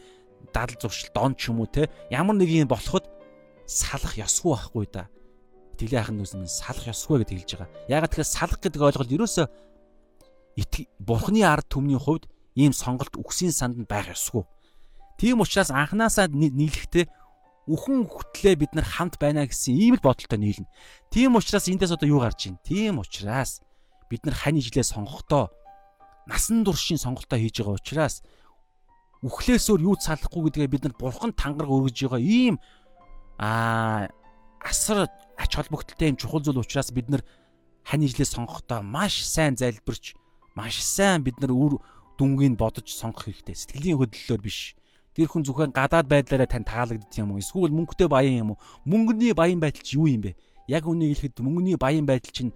дадал зуршил дон ч юм уу те ямар нэг юм болоход салах ёсгүй байхгүй да итгэлийн ахын нүс нь салах ёсгүй гэж хэлж байгаа. Ягаад тэгэхээр салах гэдэг ойлголт ерөөсөө бурхны ард түмний хувьд ийм сонголт үгсийн санд байх ёсгүй. Тийм учраас анханасаа нийлэхдээ үхэн хөтлөө бид нар хамт байна гэсэн ийм л бодолтой нийлнэ. Тийм учраас эндээс одоо юу гарч ийн? Тийм учраас бид нар хань ижлээ сонгохдоо насан туршийн сонголтоо хийж байгаа учраас үхлээсөөр юу салахгүй гэдгээ бид нар бурхан тангараг өргөж байгаа ийм аа асар ач холбогдолтой юм чухал зүйл учраас бид нар хань ижлээ сонгохдоо маш сайн залбирч маш сайн бид нар үр дүнгийг бодож сонгох хэрэгтэй. Сэтгэлийн хөдлөлөөр биш. Тэр хүн зөвхөн гадаад байдлаараа тань таалагддаг юм уу? Эсвэл мөнгөтэй баян юм уу? Мөнгөний баян байдал чи юу юм бэ? Яг үнийг хэлэхэд мөнгөний баян байдал чинь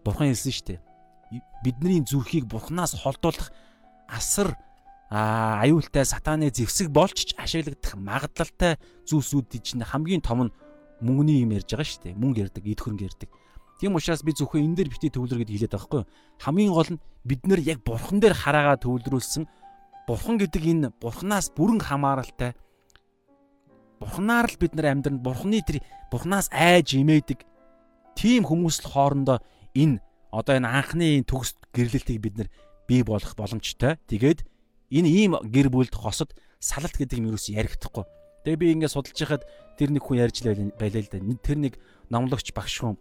бурхан хэлсэн шүү дээ. Бидний зүрхийг бурханаас холдуулах асар аюултай сатааны зэвсэг болж ч ашиглагдах магадлалтай зүйлсүүд чинь хамгийн том нь мөнгөний юм ярьж байгаа шүү дээ. Мөнгө ярьдаг, эд хөрөнгө ярьдаг. Тийм учраас би зөвхөн энэ дээр битгий төвлөр гэдээ хэлээд байгаа байхгүй юу? Хамгийн гол нь бид нэр яг бурхан дээр хараагаа төвлөрүүлсэн бурхан гэдэг энэ бурханаас бүрэн хамааралтай бурханаар л бид нар амьдран бурханы тэр бурханаас айж имээдэг тийм хүмүүс л хоорондоо энэ одоо энэ анхны төгс гэрлэлтийг бид нар бий болох боломжтой. Тэгээд энэ ийм гэр бүлд хосод салалт гэдэг юм юу ерөөс ярихдаггүй. Тэгээ би ингээд судалж байхад тэр нэг хүн ярьж байлаа л да. Тэр нэг номлогч багш хүн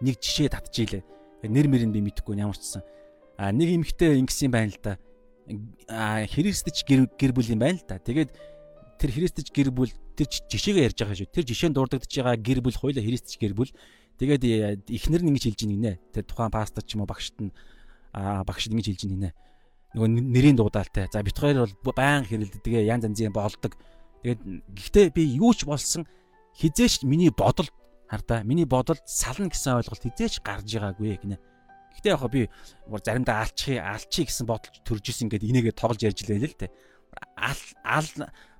нэг жишээ татчихилээ. Нэр мөрийг би мэдэхгүй ямар ч сан. А нэг эмэгтэй ингэсэн байна л да. А христч гэр гэр бүл юм байна л да. Тэгээд тэр христч гэр бүл тэр жишээгээ ярьж байгаа шүү. Тэр жишээнд дурддаж байгаа гэр бүл хоёлаа христч гэр бүл. Тэгээд эхнэр нь ингэж хэлж ийн нэ. Тэр тухайн пастор ч юм уу багшд нь а багшд ингэж хэлж ийн нэ нөгөө нэрийн дуудаалтай. За бит хоёр бол баян хэрэлддэг. Тэгээ янз янзын болдог. Тэгээд гэхдээ би юу ч болсон хизээч миний бодол хардаа миний бодол сална гэсэн ойлголт хизээч гарч байгаагүй гинэ. Гэхдээ яг би заримдаа алчих алчих гэсэн бодолч төрж исэн ингээд инээгээ тоглож ярьж лээ л дээ. Ал ал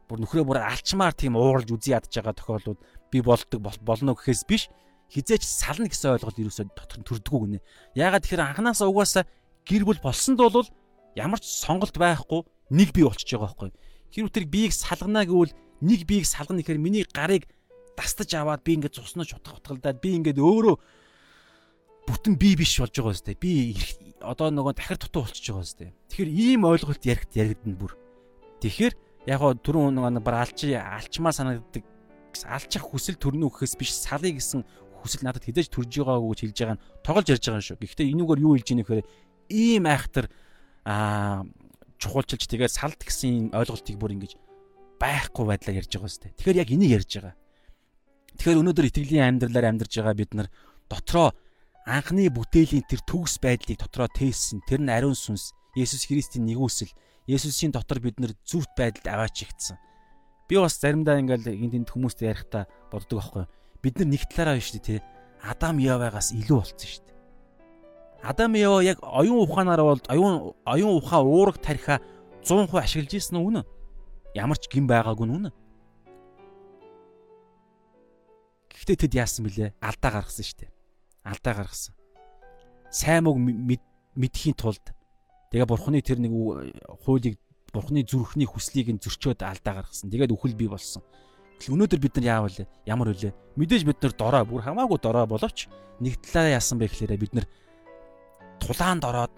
бүр нөхрөө бүр алчмаар тийм ууралж үзий ядж байгаа тохиолдлууд би болдог болно гэхээс биш хизээч сална гэсэн ойлголт ерөөсөө дотор нь төрдгөө гинэ. Яагаад тэгэхээр анханасаа угаасаа гэр бүл болсонд бол ямар ч сонголт байхгүй нэг бий болчихж байгаа байхгүй. Хэрвээ тэр биеийг салгана гэвэл нэг биеийг салгана гэхээр миний гарыг дастаж аваад би ингээд цуснаж утга утгалдаад би ингээд өөрөө бүтэн бие биш болж байгаа үстэй. Би одоо нөгөө дахир дутуу болчихж байгаа үстэй. Тэгэхээр ийм ойлголт яригт яригдана бүр. Тэгэхээр яг гоо түрүүн нөгөө бар алчи алчмаа санагддаг алчих хүсэл төрнө өгөхөөс биш салъя гэсэн хүсэл надад хідэж төрж байгаагүй гэж хэлж байгаа нь тоглож ярьж байгаа юм шүү. Гэхдээ энүүгээр юу хэлж ийнэ гэхээр ийм айхтар аа чухалчилж тэгээд салт гэсэн ойлголтыг бүр ингэж байхгүй байдлаар ярьж байгаа сте. Тэгэхээр яг энийг ярьж байгаа. Тэгэхээр өнөөдөр итгэлийн амьдралаар амьдарж байгаа бид нар дотроо анхны бүтээлийн тэр төгс байдлыг дотроо тээсэн. Тэр нь ариун сүнс, Есүс Христийн нэгүсэл, Есүсийн дотор бид нар зүвт байдалд аваачигдсан. Би бас заримдаа ингээл энд энд хүмүүстэй ярихдаа боддог байхгүй. Бид нар нэг талаараа биш тий. Адам Явагаас илүү болцсон шүү дээ. Адам Ева яг оюун ухаанаар бол оюун оюун ухаан уурах тарихаа 100% ашиглаж ирсэн нь үнэ. Ямар ч гин байгаагүй нь үнэ. Гэхдээ тэд яасан бilé? Алдаа гаргасан шүү дээ. Алдаа гаргасан. Сайн мөг мэдхийн тулд тэгээ бурхны тэр нэг хуулийг бурхны зүрхний хүслийг нь зөрчөөд алдаа гаргасан. Тэгээд үхэл бий болсон. Өнөөдөр бид нар яавал ямар вүлээ? Мэдээж бид нар дорой бүр хамаагүй дорой боловч нэг талаараа яасан бэ гэхээр бид нар тулаанд ороод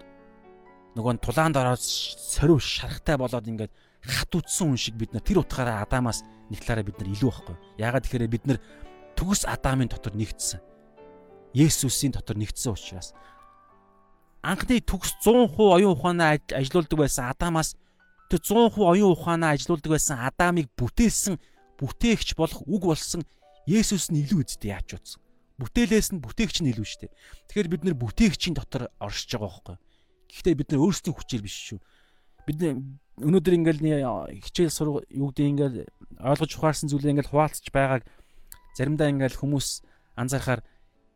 нөгөө нь тулаанд ороод сорив шарахтай болоод ингээд хат үтсэн хүн шиг бид нар тэр утгаараа Адамаас талаараа бид нар илүү байхгүй. Яагаад тэгэхээр бид нар төгс Адамын дотор нэгдсэн. Есүсийн дотор нэгдсэн учраас анхны төгс 100% оюун ухаанаа ажилуулдаг байсан Адамаас тэр 100% оюун ухаанаа ажилуулдаг байсан Адамыг бүтээсэн бүтээгч болох үг болсон Есүс нь илүү үсттэй яаж утсан. Бүтээлээс нь бүтээгч нь илүү шүү дээ. Тэгэхээр бид нэр бүтээгчийн дотор оршиж байгаа байхгүй. Гэхдээ бид нар өөрсдийн хүчээр биш шүү. Бид өнөөдөр ингээл хичээл сурах юу гэдэг ингээл ойлгож ухаарсан зүйлээ ингээл хуваалцж байгааг заримдаа ингээл хүмүүс анзаарахаар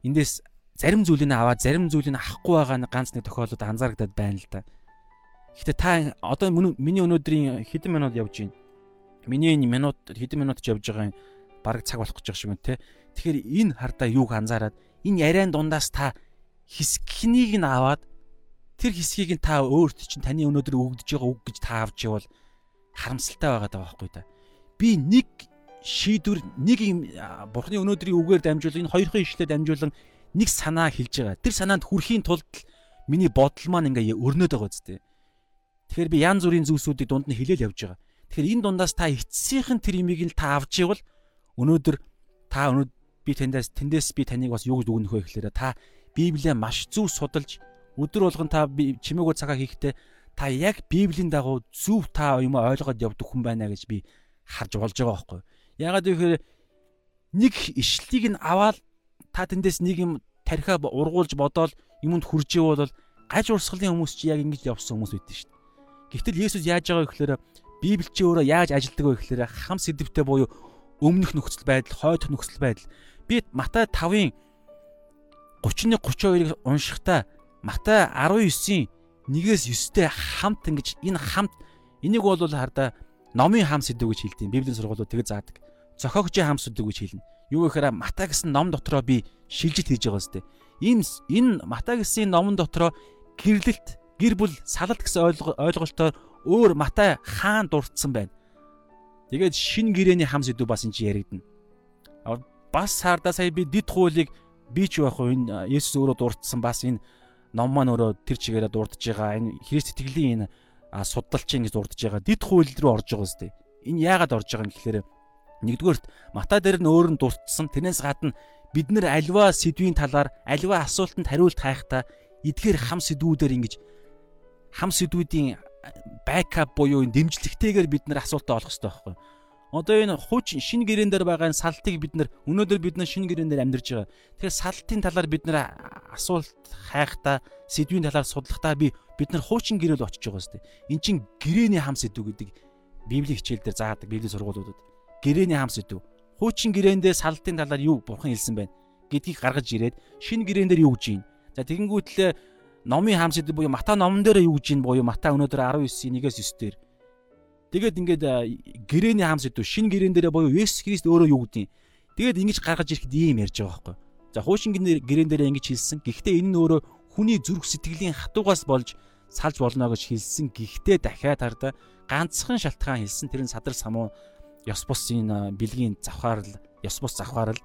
эндээс зарим зүйлийг аваад зарим зүйлийг авахгүй байгаа нь ганц нэг тохиолдолд анзаарагдаад байна л да. Гэхдээ та одоо миний өнөөдрийн хэдэн минут явж байна? Миний минут хэдэн минут явж байгаа юм бараг цаг болох гэж байгаа шиг байна те. Тэгэхээр энэ хардаа юуг анзаараад энэ яриан дундаас та хэсгийг нь аваад тэр хэсгийг нь та өөрт чинь таны өнөөдөр өгдөж байгаа үг гэж та авч явал харамсалтай байгаа байхгүй да. Би нэг шийдвэр нэг юм бурхны өнөөдрийн үгээр дамжуулан энэ хоёрхан ишлэлээр дамжуулан нэг санаа хэлж байгаа. Тэр санаанд хүрэхийн тулд миний бодол маань ингээ өрнөд байгаа зү. Тэгэхээр би янз бүрийн зүйлсүүдийг дунд нь хэлээл явж байгаа. Тэгэхээр энэ дундаас та эцсийнхэн тэр имийг нь та авч явал өнөөдөр та өнөөдөр би тэндээс тэндээс би таныг бас юу гэж үгнэх вэ гэхээр та Библийг маш зөв судалж өдөр болгон та чимээгөө цагаа хийхдээ та яг Библийн дагуу зөв та юм ойлгоод явдаг хүн байна гэж би харж болж байгаа байхгүй. Ягаад гэвэл нэг ишлийг нь аваад та тэндээс нэг юм тархиа ургуулж бодоол юмд хүрж ивэл гаж урсгалын хүмүүс чи яг ингэж явсан хүмүүс байдэн шүү дээ. Гэвтэл Есүс яаж байгаа гэхээр Библи чи өөрөө яаж ажилдаг вэ гэхээр хам сэдвтэй буюу өмнөх нөхцөл байдал, хойдох нөхцөл байдал би Матай 5-ын 31 32-ыг уншихдаа Матай 19-ийн 1-ээс 9-тэй хамт ингэж энэ хамт энийг бол хардаа номын хам сэдв гэж хэлдэг. Библийн сургуулиуд тэгэж заадаг. Зохиогчийн хам сэдв гэж хэлнэ. Юу гэхээр Матай гэсэн ном дотроо би шилжиж хийж байгаа сте. Энэ энэ Матай гэсэн номон дотроо гэрлэлт, гэр бүл, салалт гэсэн ойлголтоор өөр Матай хаан дурдсан байна. Тэгээд шин гэрээний хам сэдв бас энэ чи яригдана бас хаардаа сая би дид хуулийг би ч уу энэ Есүс өөрөө дурдсан бас энэ ном маань өөрөө тэр чигээрээ дурдж байгаа энэ Христ итгэлийн энэ судалч ингэж дурдж байгаа дид хууль руу орж байгаа зү. Энэ яагаад орж байгаа юм гэхээр Нэгдүгээрт Матай дээр нь өөр нь дурдсан. Тэрнээс гадна бид нэр альва сэдвийн талаар альва асуултанд хариулт хайхдаа эдгээр хам сэдвүүдээр ингэж хам сэдвүүдийн бэкап буюу дэмжлэгтэйгээр бид нэр асуултаа олох хэрэгтэй байхгүй. Одоо энэ хуучин шинэ гэрээн дээр байгаа энэ салтыг бид нэр өнөөдөр бид нар шинэ гэрээн дээр амьдарч байгаа. Тэгэхээр салтын талаар бид нэр асуулт хайхдаа сэдвийн талаар судлахдаа би бид нар хуучин гэрэл очиж байгаа сте. Эн чин гэрээний хам сэдв гэдэг Библийн хичээл дээр заадаг Библийн сургуулиудад гэрээний хам сэдв. Хуучин гэрээндээ салтын талаар юу бурхан хэлсэн байна гэдгийг гаргаж ирээд шинэ гэрээн дээр юу гэж юм. За тэгэнгүүтлээ номын хам сэдв буюу Мата номон дээр юу гэж юм буюу Мата өнөөдөр 19 1-ээс 9 дээр Тэгээд ингээд гэрээний хам сэдв шин гэрээн дээрээ боيو Есүс Христ өөрөө юу гэдэг юм. Тэгээд ингэж гаргаж ирэхэд ийм ярьж байгаа байхгүй. За хуучин гэрээн дээрээ ингэж хэлсэн. Гэхдээ энэ нь өөрөө хүний зүрх сэтгэлийн хатуугаас болж салж болно гэж хэлсэн. Гэхдээ дахиад хардаа ганцхан шалтгаан хэлсэн. Тэр нь садар самуу ёс бусын бэлгийн завхаарл, ёс бус завхаарл.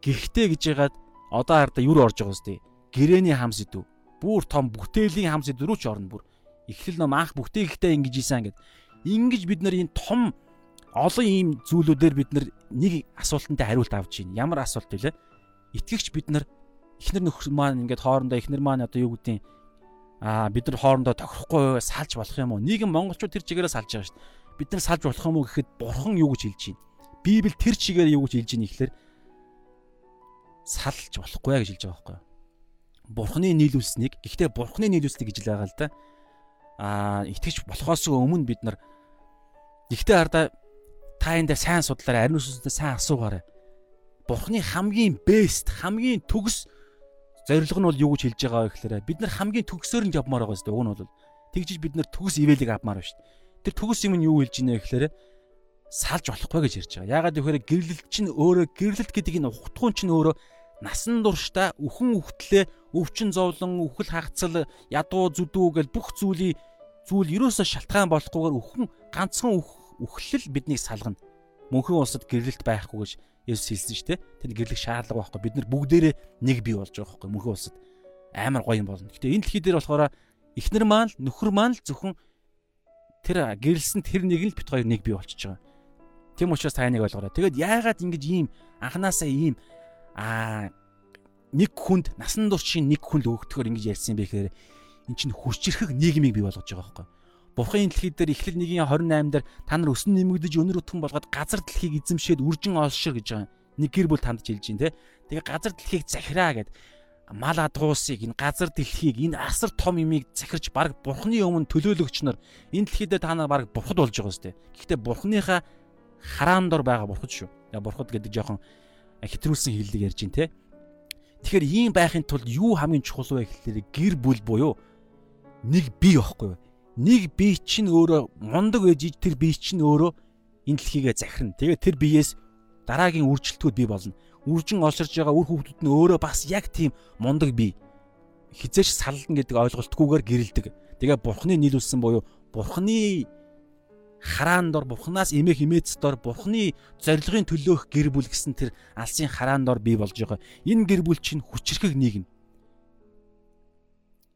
Гэхдээ гэж яагаад одоо хардаа юр орж байгаа үстэй. Гэрээний хам сэдв. Бүр том бүтээлийн хам сэдв рүү ч орно бүр. Эхлэл ном анх бүтээхдээ ингэж ийсэн гэд Ингэж бид нар энэ том олон ийм зүйлүүдээр бид нар нэг асуултанд хариулт авч байна. Ямар асуулт вэ? Итгэгч бид нар эхнэр нөхөр маань ингээд хоорондоо эхнэр маань одоо юу гэдгийг аа бид нар хоорондоо тохирохгүй салж болох юм уу? Нийгэм монголчууд тэр чигээрээ салж байгаа шүү дээ. Бид нар салж болох юм уу гэхэд бурхан юу гэж хэлж байна? Библи тэр чигээр юу гэж хэлж байна ихлээр салж болохгүй гэж хэлж байгаа байхгүй юу? Бурханы нийлүүлсэнийг гэхдээ бурханы нийлүүлсэнийг гэж л байгаа л да. Аа итгэж болохоос өмнө бид нар Гэхдээ хардаа та энэ дээр сайн судлаарай, ариун сүнсдээ сайн асуугаарай. Бурхны хамгийн бест, хамгийн төгс зорилго нь бол юу гэж хэлж байгаа вэ гэхээр бид нар хамгийн төгсөөр нь явмаар байгаа шүү дээ. Уг нь бол тэгжиж бид нар төгс ивэлийг авмаар байна шүү дээ. Тэр төгс юм нь юу хэлж вэ гэхээр салж болохгүй гэж ярьж байгаа. Яагаад гэвэл гэрлэлт чинь өөрөө гэрлэлт гэдэг энэ ухтгуун чинь өөрөө насан туршдаа үхэн үхтлээ өвчин зовлон үхэл хагцал ядуу зүдүү гэл бүх зүйлийн зүйл ерөөсөө шалтгаан болохгүйгээр үхэн ганцхан үх үхлэл биднийг салгана. Мөнхөн улсад гэрлэлт байхгүй гэж Есүс хэлсэн шүү дээ. Тэнд гэрлэх шаардлага байхгүй. Бид нар бүгдээрээ нэг бий болж байгаа байхгүй мөнхөн улсад. Амар гоё юм болно. Гэтэ энэ дэлхий дээр болохоор эхнэр маань л нөхөр маань л зөвхөн тэр гэрлсэн тэр нэг л бит хоёр нэг бий болчихж байгаа. Тэм учраас та нэг ойлгоорой. Тэгэд яагаад ингэж ийм анханасаа ийм аа нэг хүнд насан туршийн нэг хүн л өгдөхөөр ингэж ярьсан бэ гэхээр эн чинь хүчрхэг нийгмийг бий болгож байгаа байхгүй. Бурхан дэлхий дээр эхлэл 1-ийн 28 дээр та нар өсөн нэмэгдэж өнөр утхан болгоод газар дэлхийг эзэмшээд үржин олшир гэж байгаа. Нэг гэр бүл танд жилж те. Тэгээ газар дэлхийг захираа гэд мал адгуусыг энэ газар дэлхийг энэ асар том имийг захирч баг бурхны өмнө төлөөлөгч нар энэ дэлхий дээр та нар баг бурхад болж байгаа сте. Гэхдээ бурхныхаа хараан дор байгаа бурхад шүү. Бурхад гэдэг жоохон хэтрүүлсэн хэллэг ярьж те. Тэгэхээр ийм байхын тулд юу хамгийн чухал вэ гэхээр гэр бүл буюу нэг бие байхгүй юу? Нэг бие чинь өөрөө мундаг ээж тэр бие чинь өөрөө энэ дэлхийгээ захирна. Тэгээ тэр биеэс дараагийн үржилтүүд бий болно. Үржин олширж байгаа үр хүүхдүүд нь өөрөө бас яг тийм мундаг бие. Хизээш саллан гэдэг ойлголтгүйгээр гэрэлдэг. Тэгээ бурхны нийлүүлсэн буюу бурхны хараан дор бурхнаас эмээх имээц дор бурхны зорилгын төлөөх гэр бүл гэсэн тэр алсын хараан дор бий болж байгаа. Энэ гэр бүл чинь хүчрэхэг нийгэм.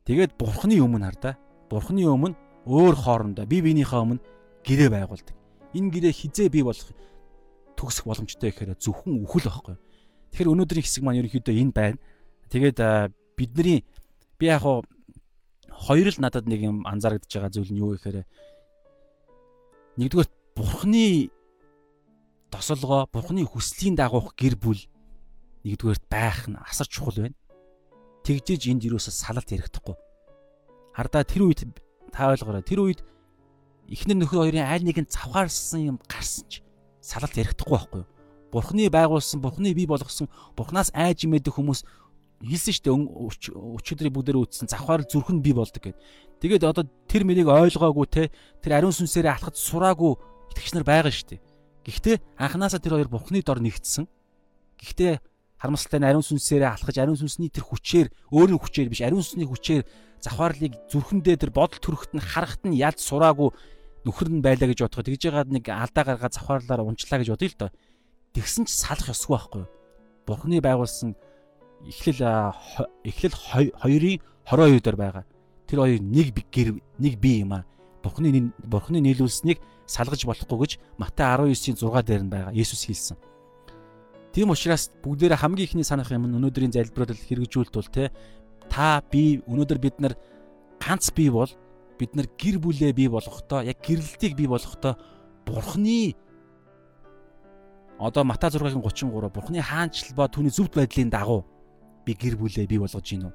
Тэгээд бурхны өмнө хар да. Бурхны өмнө өөр хоорондоо бие биенийхээ өмнө гэрээ байгуулдаг. Энэ гэрээ хизээ бий болох төгсөх боломжтой гэхээр зөвхөн үхэл байхгүй. Тэгэхээр өнөөдрийн хэсэг маань ерөнхийдөө энэ байна. Тэгээд бидний би яг хуу хоёр л надад нэг юм анзаарэгдэж байгаа зүйл нь юу гэхээр нэгдүгээр бурхны тосолгоо бурхны хүслийн дагуух гэр бүл нэгдүгээр байх нь асар чухал байна. Тэгжээж энд юусаа салалт ярихдаггүй. Хардаа тэр үед та ойлгоорой. Тэр үед эхнэр нөхөр хоёрын аль нэг нь завхаарсан юм гарсан ч салалт ярихдаггүй байхгүй юу? Бурхны байгуулсан, Бурхны бий болгосон, Бурханаас айж имэдэг хүмүүс хэлсэн шүү дээ өчигдрийн бүгдээр үтсэн завхаар зүрхэн бий болдог гэд. Тэгээд одоо тэр мэрийг ойлгоогүй те тэр ариун сүнсээрээ алхаж сураагүй итгэгч нар байгаа шүү дээ. Гэхдээ анханасаа тэр хоёр Бурхны дор нэгдсэн. Гэхдээ харамсалтай нь ариун сүнсээрээ алхаж ариун сүнсний тэр хүчээр өөрийн хүчээр биш ариун сүнсний хүчээр завхаарлыг зүрхэндээ тэр бодол төрөхт нь харахт нь яд сураагүй нөхөр нь байлаа гэж бодоход тэгж яагаад нэг алдаа гаргаа завхаарлаар унчлаа гэж бодъё л доо. Тэгсэн ч салах ёсгүй байхгүй. Бурхны байгуулсан эхлэл эхлэл хоёрын 22 дээр байгаа. Тэр хоёр нэг гэр нэг бие юм аа. Бурхны Бурхны нийлүүлсэнийг салгаж болохгүй гэж Матай 19-ийн 6 дээр нь байгаа Есүс хэлсэн. Тийм учраас бүгдээрээ хамгийн ихний санах юм нь өнөөдрийн залбирал хэрэгжүүлэлт бол те та би өнөөдөр бид нар ганц бий бол бид нар гэр бүлээ бий болгохдоо яг гэрлэлтийг бий болгохдоо Бурхны одоо Матай 6-гийн 33 Бурхны хаанчлал ба түүний зөвхт байдлын дагуу би гэр бүлээ бий болгож гинөө.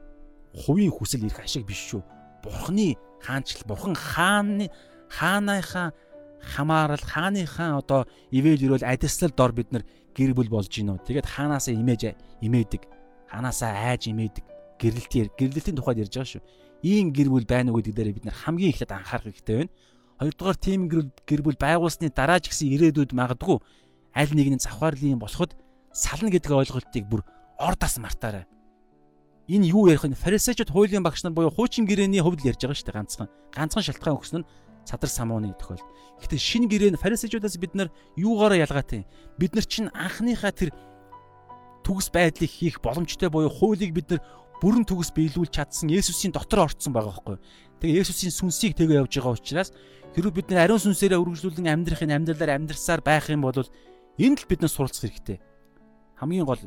Хувийн хүсэл ирэх ашиг биш шүү. Бурхны хаанчлал бурхан хааны хааныхаа хамаарал хааныхаа одоо ивэл ирвэл адислал дор бид нар гэр бүл болж гинөө. Тэгээд хаанаасаа имэж имээдэг. Ханаасаа айж имээдэг. Гэрлэлтээр гэрлэлтийн тухайд ярьж байгаа шүү. Ийм гэр бүл байна уу гэдэг дээр бид нар хамгийн ихэд анхаарах хэрэгтэй байна. Хоёрдугаар тим гэр бүл байгуулсны дараа ч гэсэн ирээдүйд магадгүй аль нэгний завхаарлын болоход сална гэдэг ойлголтыг бүр ордас мартаарай энэ юу ярих вэ? Фарисеучуд хуулийн багш нар буюу хуучин гэрээний хувьд ярьж байгаа шүү дээ ганцхан. Ганцхан шалтгаан өгсөн нь садар самууны тохиол. Гэхдээ шинэ гэрээн фарисеучудаас бид нар юугаараа ялгаатай? Бид нар чинь анхныхаа тэр төгс байдлыг хийх боломжтой буюу хуулийг бид нар бүрэн төгс биелүүлж чадсан Есүсийн дотор орцсон байгаа байхгүй. Тэгээ Есүсийн сүнсийг тэгээ явж байгаа учраас хэрвээ бид нар ариун сүнсээрээ үргэлжлүүлэн амьдрахын амьдралаар амьдрсаар байх юм бол энд л бид нар суралцах хэрэгтэй. Хамгийн гол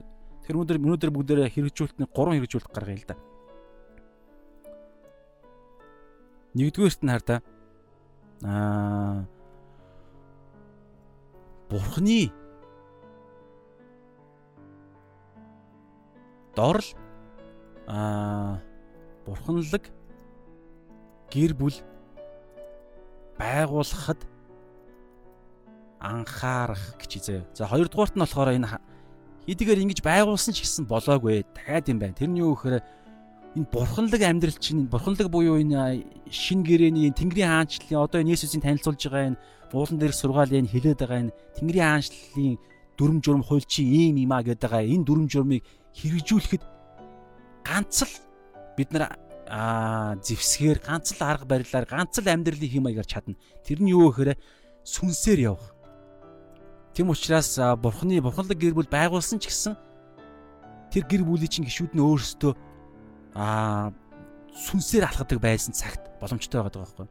Тэр өнөөдөр өнөөдөр бүгдээрээ хэрэгжүүлэлтний 3 хэрэгжүүлэлт гаргая л да. Нэгдүгээрт нь хардаа аа Бурхны дорл аа бурханлаг гэр бүл байгуулахад анхаарах гэж зөө. За хоёрдугаарт нь болохоор энэ Хэдийгээр ингэж байгуулсан ч гэсэн болоогүй. Дахиад юм байна. Тэрний юу гэхээр энэ бурханлаг амьдрал чинь бурханлаг буюу энэ шин гэрээний Тэнгэрийн хаанчлалын одоо энэ Есүсийн танилцуулж байгаа энэ уулан дээрх сургаалын хилээд байгаа энэ Тэнгэрийн хаанчлалын дүрм журм хууль чи ийм юм а гэдэг байгаа энэ дүрм журмыг хэрэгжүүлэхэд ганц л бид нар аа зевсгээр ганц л арга барилаар ганц л амьдралын хэм маягаар чадна. Тэр нь юу гэхээр сүнсээр явах. Тэм учраас бурхны бурханлаг гэр бүл байгуулсан ч гэсэн тэр гэр бүлийн чинь гişүүд нь өөрсдөө аа сүнсээр алхадаг байсан цагт боломжтой байгаа байхгүй.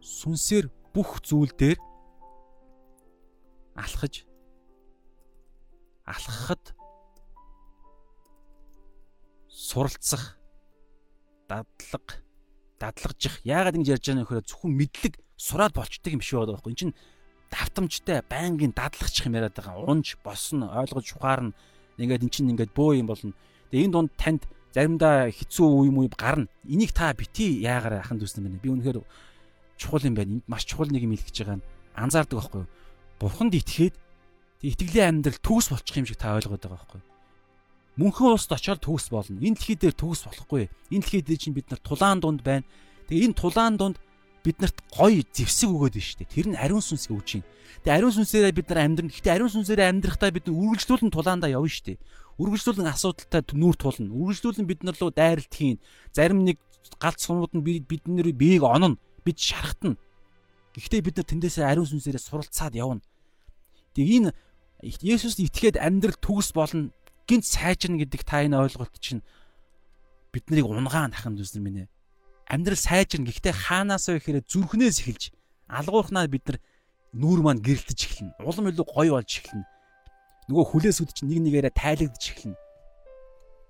Сүнсээр бүх зүйл дээр алхаж алхахад суралцах дадлаг дадлагжих яагаад ингэж ярьж байгаа нөхөр зөвхөн мэдлэг сураад болчдөг юм биш байгаа байхгүй. Энд чинь давтамжтай байнгын дадлагчих юм яриад байгаа. Унж босно, ойлгож ухаарна. Ингээд эн чинь ингээд бөө юм болно. Тэгээ энэ дунд танд заримдаа хэцүү үе муу гарна. Энийг та бити яагаар ахын дүүснэ мэнэ. Би үнэхээр чухал юм байна. Энд маш чухал нэг юм хэлэх гэж байгаа нь анзаардаг байхгүй юу? Бурханд итгээд итгэлийн амьдрал төгс болчих юм шиг та ойлгоод байгаа байхгүй юу? Мөнхөн улсд очиод төгс болно. Энэ дэлхий дээр төгс болохгүй. Энэ дэлхий дээр чинь бид нар тулаан дунд байна. Тэгээ энэ тулаан дунд биднэрт гоё зевсэг өгөөд нь шүү дээ. Тэр нь ариун сүнсийг өгч юм. Тэгээ ариун сүнсээрээ бид нар амьдрна. Гэхдээ ариун сүнсээрээ амьдрахтаа бид үргэлжлүүлэн тулаандаа явна шүү дээ. Үргэлжлүүлэн асуудалтай нүүр тулна. Үргэлжлүүлэн бид нар руу дайралт хийн. Зарим нэг галт сунууд нь бидний биеийг онно. Бид шархтана. Гэхдээ бид нар тэндээсээ ариун сүнсээрээ суралцаад явна. Тэгээ энэ Есүс итгээд амьдрал төгс болно. Гинт сайжирна гэдэг та энэ ойлголт чинь биднийг унгаан ахын дүнсэр минь амьдрал сайжирна. Гэхдээ хаанаас вэ гэхээр зүрхнээс эхэлж алгуурхнаа бид нар нүүр маань гэрэлтэж эхэлнэ. Улам илүү гоё болж эхэлнэ. Нөгөө хүлээс үд чинь нэг нэгээрээ тайлагдж эхэлнэ.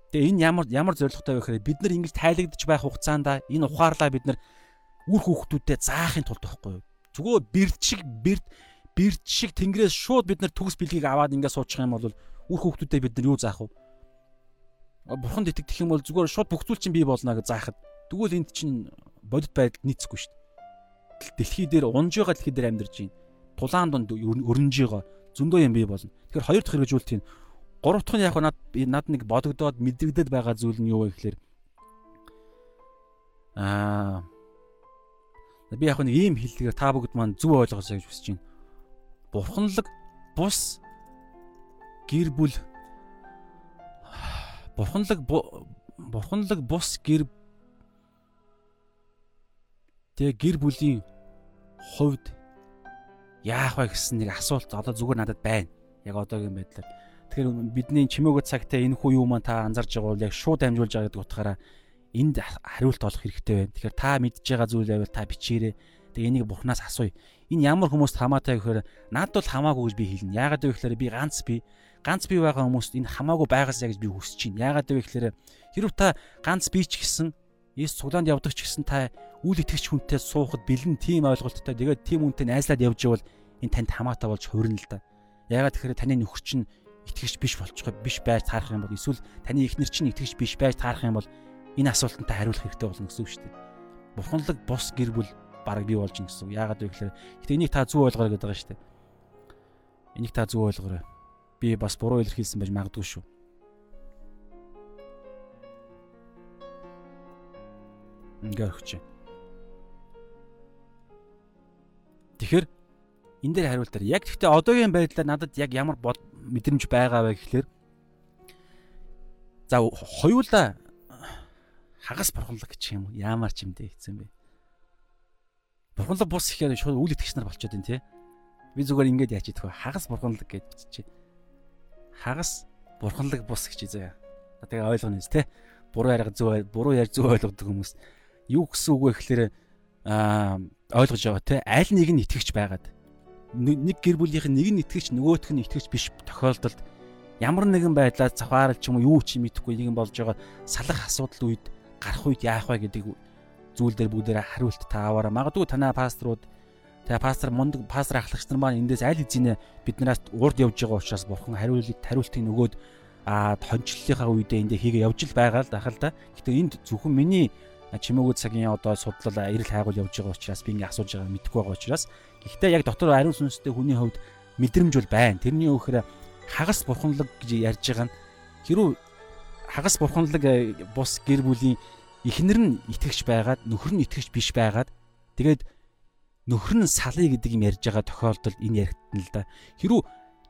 Тэгээ энэ ямар ямар зоригтой вэ гэхээр бид нар ингэж тайлагдж байх хугацаанд энэ ухаарлаа бид нар үр хүүхдүүдэд заахын тулд байхгүй юу? Зүгээр бэрд шиг бэрд бэрд шиг тэнгэрээс шууд бид нар төгс бэлгийг аваад ингээд суучих юм бол үр хүүхдүүдэд бид нар юу заах вэ? Бурханд итгэх юм бол зүгээр шууд бүх зүйл чинь бий болно гэж заахад Тэгвэл энд чинь бодит байдал нийцэхгүй шүү дээ. Дэлхий дээр унж байгаа дэлхий дээр амьдарч байна. Тулаан донд өрнөж байгаа зөндөө юм бий болно. Тэгэхээр хоёр дахь хэрэгжүүлэлт юм. Гурав дахь нь яг над над нэг бодогдоод мэдрэгдэл байгаа зүйл нь юу вэ гэхээр аа би яг нэг ийм хэллэгээр та бүгд маань зөв ойлгосоо гэж хүсэж байна. Бурханлаг бус гэр бүл бурханлаг бурханлаг бус гэр Тэгээ гэр бүлийн хувьд яах вэ гэсэн нэг асуулт одоо зүгээр надад байна. Яг одоогийн байдлаар. Тэгэхээр бидний чимээгөө цагтаа энэ хүү юу маань та анзарж байгаа бол яг шууд дамжуулж байгаа гэдэг утгаараа энд хариулт олох хэрэгтэй байна. Тэгэхээр та мэдж байгаа зүйл байвал та бичээрэй. Тэгээ энийг бурхнаас асууя. Энэ ямар хүмүүст хамаатай гэхээр над бол хамаагүй гэж би хэлнэ. Яагаад вэ гэхээр би ганц би ганц би байгаа хүмүүст энэ хамаагүй байгаасаа гэж би хүсэж байна. Яагаад вэ гэхээр хэрв та ганц би ч гэсэн Есүс цуглаанд явдаг ч гэсэн та үл итгэгч хүнтэй суухад бэлэн тим ойлголттой тэгээд тим хүнтэй найзлаад явж ивэл энэ танд хамаатай болж хувирна л да. Яагаад тэгэхээр таны нөхөр чинь итгэгч биш болчихгоо биш байж таарах юм бол эсвэл таны эхнэр чинь итгэгч биш байж таарах юм бол энэ асуултанд та хариулах хэрэгтэй болно гэсэн үг шүү дээ. Бурханлаг бус гэр бүл бараг бий болж гин гэсэн үг. Яагаад вэ гэхээр гэтээ энийг та зөв ойлгоорой гэдэг байгаа шүү дээ. Энийг та зөв ойлгоорой. Би бас буруу илэрхийлсэн байж магадгүй шүү. Ингээ өгч. Тэгэхээр энэ дээр хариултаар яг гэхдээ одоогийн байдлаар надад яг ямар мэдрэмж байгаа вэ гэхлээр за хоёулаа хагас бурханлаг гэх юм уу яамаар ч юм дээ хэцэн бэ. Бурханлаг бус ихээр шууд үйл итгэгч нар болчиход байна тий. Би зүгээр ингэж яач идэх вэ? Хагас бурханлаг гэж чи. Хагас бурханлаг бус гэж заяа. Тэгээ ойлгоно тий. Буруу яриаг зөв буруу ярьж зөв ойлгодог хүмүүс юу гэсэн үг вэ гэхээр аа ойлгож байгаа те аль нэг нь итгэж байгаад нэг гэр бүлийнх нь нэг нь итгэж нөгөөх нь итгэж биш тохиолдолд ямар нэгэн байдлаар завхаарл ч юм юу ч мэдэхгүй нэг юм болж байгаа салах асуудал үед гарах үед яах вэ гэдэг зүйл дээр бүгдээрээ хариулт тааваараа магадгүй танаа пасторууд тэгээ пастор мундаг пастор ахлагч нар маань эндээс аль хэзээ биднээс урд явж байгаа учраас бурхан хариулт хариултыг нөгөөд а хончлолынхаа үедээ эндээ хийгээ явж л байгаа л дахал та. Гэтэ энд зөвхөн миний чимээгүүд цагийн одоо судлал эрэл хайгуул явж байгаа учраас би ингээ асууж байгаа мэдэхгүй байгаа учраас гэхдээ яг дотор ариун сүнстэй хүний хувьд мэдрэмж бол байна. Тэрний өгөхөр хагас бурханлаг гэж ярьж байгаа нь хэрүү хагас бурханлаг э, бус гэр бүлийн эхнэр нь итгэж байгаад нөхөр нь итгэж биш байгаад тэгээд нөхөр нь салъя гэдэг юм ярьж байгаа тохиолдолд энэ яригдана л да. Хэрүү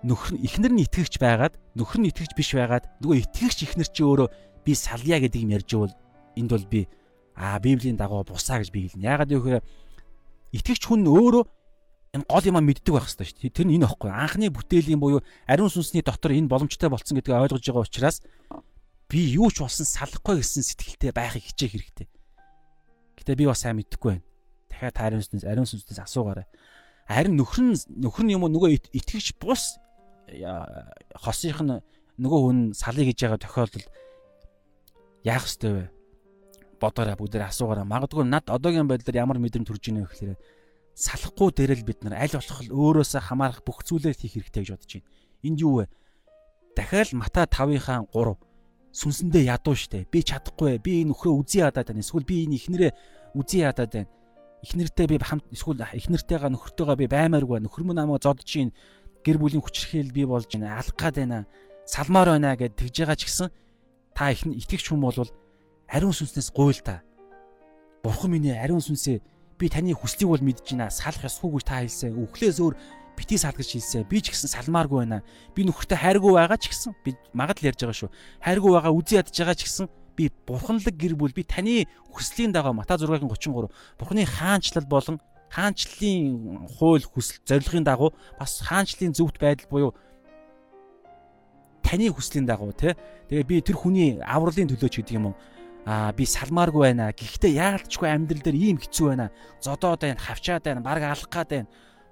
нөхөр нь эхнэр нь итгэж байгаад нөхөр нь итгэж биш байгаад нөгөө итгэгч эхнэр чи өөрөө би салъя гэдэг юм ярьж байвал энд бол би аа библийн дагуу бусаа гэж би хэлнэ. Яагаад гэвэл итгэгч хүн өөрөө энэ гол юм мэддэг байх хэрэгтэй шүү дээ. Тэр нь энэ ихгүй. Анхны бүтээлийн буюу ариун сүнсний дотор энэ боломжтой болсон гэдгийг ойлгож байгаа учраас би юу ч болсон салахгүй гэсэн сэтгэлтэй байхыг хичээх хэрэгтэй. Гэтэ би бас сайн мэдэхгүй байна. Дахиад ариун сүнс ариун сүнснээс асуугаарай. Харин нөхөр нь нөхөр нь юм уу нөгөө итгэгч бус хосынх нь нөгөө хүн салъя гэж байгаа тохиолдолд яах ёстой вэ? Бодоорой бүгдээр асуугаараа магадгүй над одоогийн байдлаар ямар мэдрэмж төрж ийнэ гэхээр салахгүй дээрэл бид нар аль болох өөрөөсөө хамаарах бүх зүйлээ хийх хэрэгтэй гэж бодож байна. Энд юу вэ? Дахиад Мата 5-ынхаа 3 сүнсэндээ ядуу штэ. Би чадахгүй. Би энэ нөхрөө үзий ядаад байна. Эсвэл би энэ ихнэрээ үзий ядаад байна. Ихнэртэй би хамт эсвэл ихнэртэйгээ нөхөртөөгөө би баймааргүй. Нөхөр мөн намайг зодж ийн гэр бүлийн хүчрхийл би болж байна. Алах гад байна. Салмаар байна гэд тэгж байгаа ч гэсэн та их итгэгч хүн бол ариун сүнснээс гуйл та. Бурхан минь ариун сүнсээ би таны хүслийг бол мэдж байна. Салах ёсгүй гэж та хэлсэн. Үхлээс өөр бити сал гэж хэлсэн. Би ч гэсэн салмааргүй байна. Би нөхөртэй хайргүй байгаа ч гэсэн би магадл ярьж байгаа шүү. Хайргүй байгаа үзий ядж байгаа ч гэсэн би бурханлаг гэр бүл би таны хүслийн дагуу Мата 6:33 Бурханы хаанчлал болон хаанчлалын хууль хүсэл зорилгын дагуу бас хаанчлалын зөвхт байдал буюу таны хүслийн дагуу тий. Тэгээ би тэр хүний авралын төлөө ч гэдэг юм уу Аа би салмааргүй байна. Гэхдээ яалтчгүй амьдрал дээр ийм хэцүү байна. Зодоод байна, хавчаад байна, баг алах гад байна.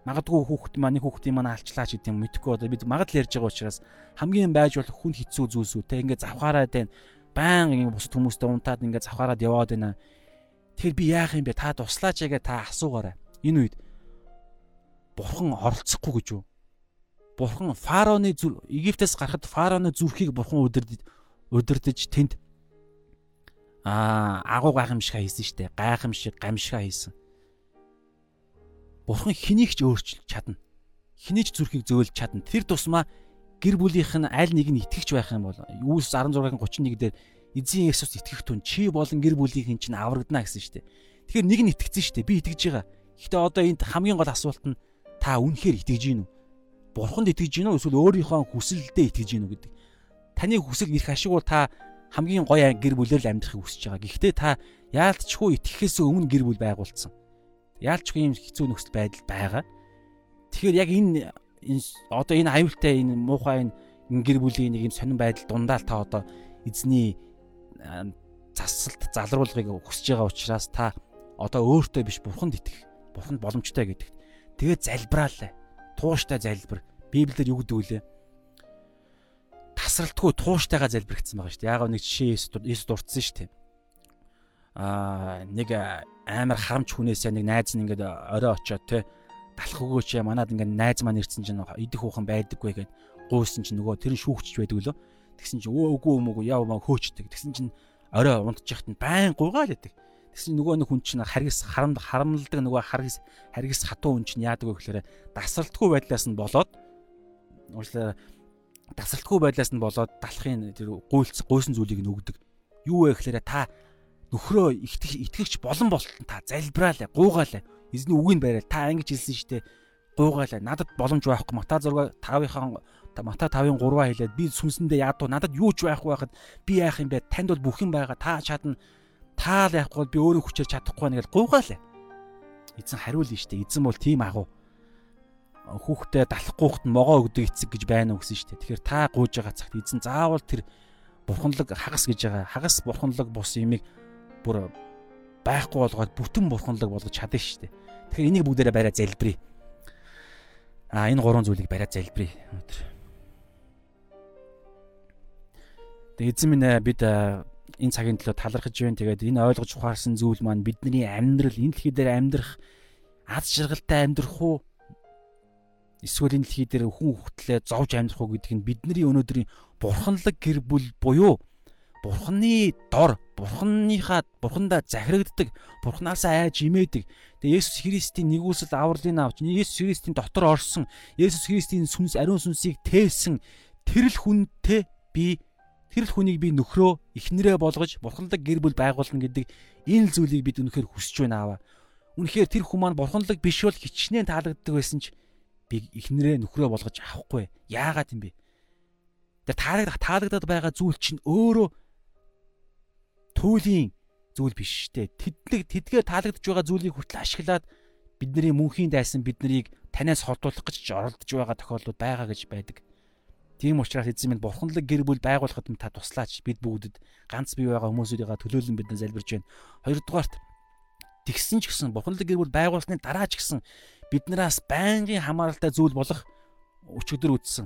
Магадгүй хүүхэд маань хүүхдийн маань алчлаач гэдэг юм мэдхгүй одоо бид магадл ярьж байгаа учраас хамгийн байж болох хүн хэцүү зүйлсүү те ингээ завхаараад байна. Баян ингээ бусад хүмүүстэй унтаад ингээ завхаараад яваад байна. Тэгэхээр би яах юм бэ? Та туслаач ягээ та асуугаарай. Энэ үед бурхан оролцохгүй гэж юу? Бурхан фараоны зүр Египтээс гарахад фараоны зүрхийг бурхан удирдах удирдах тэнд аа агуу гайхамшиг хийсэн штэ. Гайхамшиг, гамшиг хийсэн. Бурхан хэнийг ч өөрчилж чадна. Хэнийг ч зүрхийг зөөлж чадна. Тэр тусмаа гэр бүлийнх нь аль нэг нь итгэж байх юм бол Юус 16:31 дээр эзэн Есүс итгэх түн чи болон гэр бүлийнхэн чинь аврагдана гэсэн штэ. Тэгэхээр нэг нь итгэсэн штэ. Би итгэж байгаа. Гэхдээ одоо энд хамгийн гол асуулт нь та үнэхээр итгэж гин үү? Бурханд итгэж гин үү эсвэл өөрийнхөө хүсэлдээ итгэж гин үү гэдэг. Таны хүсэл эрх ашиг бол та хамгийн гоё гэр бүлээр л амьдрахыг хүсэж байгаа. Гэхдээ та яалтчгүй итгэхээс өмнө гэр бүл байгуулсан. Яалтчгүй юм хэцүү нөхцөл байдал байгаа. Тэгэхээр яг энэ одоо энэ аюултай энэ муухай энэ гэр бүлийн нэг юм сонирн байдал дундаа л та одоо эзний засалт залруулгыг хүсэж байгаа учраас та одоо өөртөө биш бурханд итгэх. Бурханд боломжтой гэдэгт. Тэгээд залбираалаа. Тууштай залбир. Библиэр юу гэдэг вүлээ? Тасралтгүй тууштайгаа залбирхсан байгаа шүү дээ. Яг нэг жишээ Иесус дурдсан шүү дээ. Аа нэг амар харамч хүнээсээ нэг найз нь ингээд орой очоод те талах өгөөч яа манад ингээд найз маань ирсэн чинь идэх хүүхэн байдаггүй гэд гуйсан чинь нөгөө тэр нь шүүгчж байдаг лөө. Тэгсэн чинь өө юм уу яав маа хөөчдөг. Тэгсэн чинь орой унтчих нь байн гуйгаал байдаг. Тэгсэн нөгөө нэг хүн чинь харгас харамд харамлдаг нөгөө харгас харгас хатуу хүн чинь яадаг вэ гэхээр дасралтгүй байдлаас нь болоод уучлаа дасралтгүй байдлаас нь болоод далахын тэр гуйлц гуйсан зүйлийг нь өгдөг. Юу вэ гэхээр та нөхрөө итгэж итгэгч болон болтон та залбираалаа, гуугаалаа. Эзний үгийг бариад та ингэж хэлсэн штэ гуугаалаа. Надад боломж байхгүй. Мата 6 5-ын Мата 5-ын 3-аа хэлээд би сүнсэндээ яадуу надад юу ч байхгүй байхад би яах юм бэ? Танд бол бүх юм байгаа. Та чадна таал яахгүй бол би өөрөө хүчээр чадахгүй байна гэж гуйгаалаа. Эзэн хариулна шүү дээ. Эзэн бол тийм агуу. Хүүхдээ далахгүйхт нь могоо өгдөг эцэг гэж байна уу гэсэн шүү дээ. Тэгэхээр та гуйж байгаа цагт эзэн заавал тэр бурханлаг хагас гэж байгаа. Хагас бурханлаг бус юмыг бүр байхгүй болгоод бүтэн бурханлаг болгож чадна шүү дээ. Тэгэхээр энийг бүгдээрээ бариа залбирая. А энэ гурван зүйлийг бариа залбирая. Өнөөдөр. Тэгээ эзэн минь бид энэ цагийн төлөө талархаж байна. Тэгээд энэ ойлгож ухаарсан зүйл маань бидний амьдрал энэ дэлхий дээр амьдрах аз жаргалтай амьдрах уу? Эсвэл энэ дэлхий дээр хүн хөтлөө зовж амьдрах уу гэдг нь бидний өнөөдрийн бурханлаг гэр бүл буюу бурханы дор, бурханыхаа бурхандаа захирагддаг, бурханаасаа айж имээдэг. Тэгээ Есүс Христийн нэгүсэл авралын авч, Есүс Христийн дотор орсон, Есүс Христийн сүнс ариун сүнсийг тээсэн тэрл хүнтэй би тэр л хүнийг би нөхрөө эхнэрээ болгож бурханлаг гэр бүл байгуулна гэдэг энэ зүйлийг бид үнэхээр хүсэж байна аваа. Үнэхээр тэр хүмүүс маань бурханлаг биш бол хичнээн таалагддаг байсан ч би эхнэрээ нөхрөө болгож авахгүй. Яагаад юм бэ? Тэр таалагдах таалагдаад байгаа зүйл чинь өөрөө туйлын зүйл биш штэ. Тэднийг тэдгээр таалагдж байгаа зүйлийг хүртэл ашиглаад бидний мөнхийн дайсан биднийг танаас холдуулах гэж оролдож байгаа тохиолдлууд байгаа гэж байдаг. Тийм учраас эзэн минь бурханлаг гэр бүл байгуулахад та туслаач бид бүгдэд ганц бий байгаа хүмүүсүүдийн төлөөлөн бидэн залбирж байна. Хоёрдугаарт тэгсэн ч гэсэн бурханлаг гэр бүл байгуулсны дараа ч гэсэн биднээс байнгын хамааралтай зүйл болох өчигдөр үтсэн.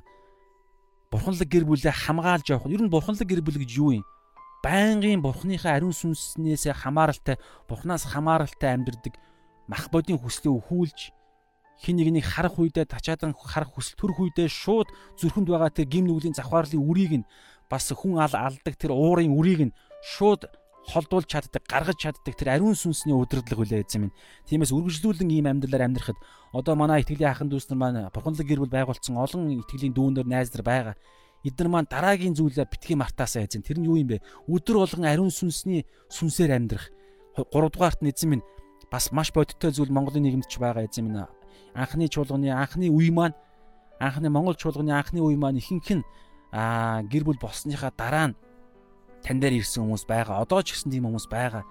Бурханлаг гэр бүлээ хамгаалж явах. Ер нь бурханлаг гэр бүл гэж юу юм? Байнгын бурхныхаа ариун сүнснээс хамааралтай, бурхнаас хамааралтай амьдрдаг мах бодийн хүслээ өхүүлж хин нэгнийг харах үедээ тачаадан харах хүсэл төрөх үедээ шууд зүрхэнд байгаа тэр гим нүглийн завхаарлын үрийг нь бас хүн ал алдаг тэр уурын үрийг нь шууд холдуулж чаддаг, гаргаж чаддаг тэр ариун сүнсний удирдлага үлээ эзэм минь. Тиймээс үргэлжлүүлэн ийм амьдралаар амьдрахад одоо манай итгэлийн ахын дүүс нар маань бурханлаг гэр бүл байгуулсан олон итгэлийн дүүнер найз нар байгаа. Эдгээр маань дараагийн зүйлээ битгий мартаасаа эзэн. Тэр нь юу юм бэ? Өдөр болгон ариун сүнсний сүнсээр амьдрах. 3 дугаарт нь эзэн минь бас маш бодиттой зүйл Монголын нийгэмд ч байгаа эзэн минь анхны чуулганы анхны үе маань анхны Монгол чуулганы анхны үе маань ихэнх нь гэр бүл болсныхаа дараа нь тань дээр ирсэн хүмүүс байгаа. Одоо ч гэсэн тийм хүмүүс байгаа.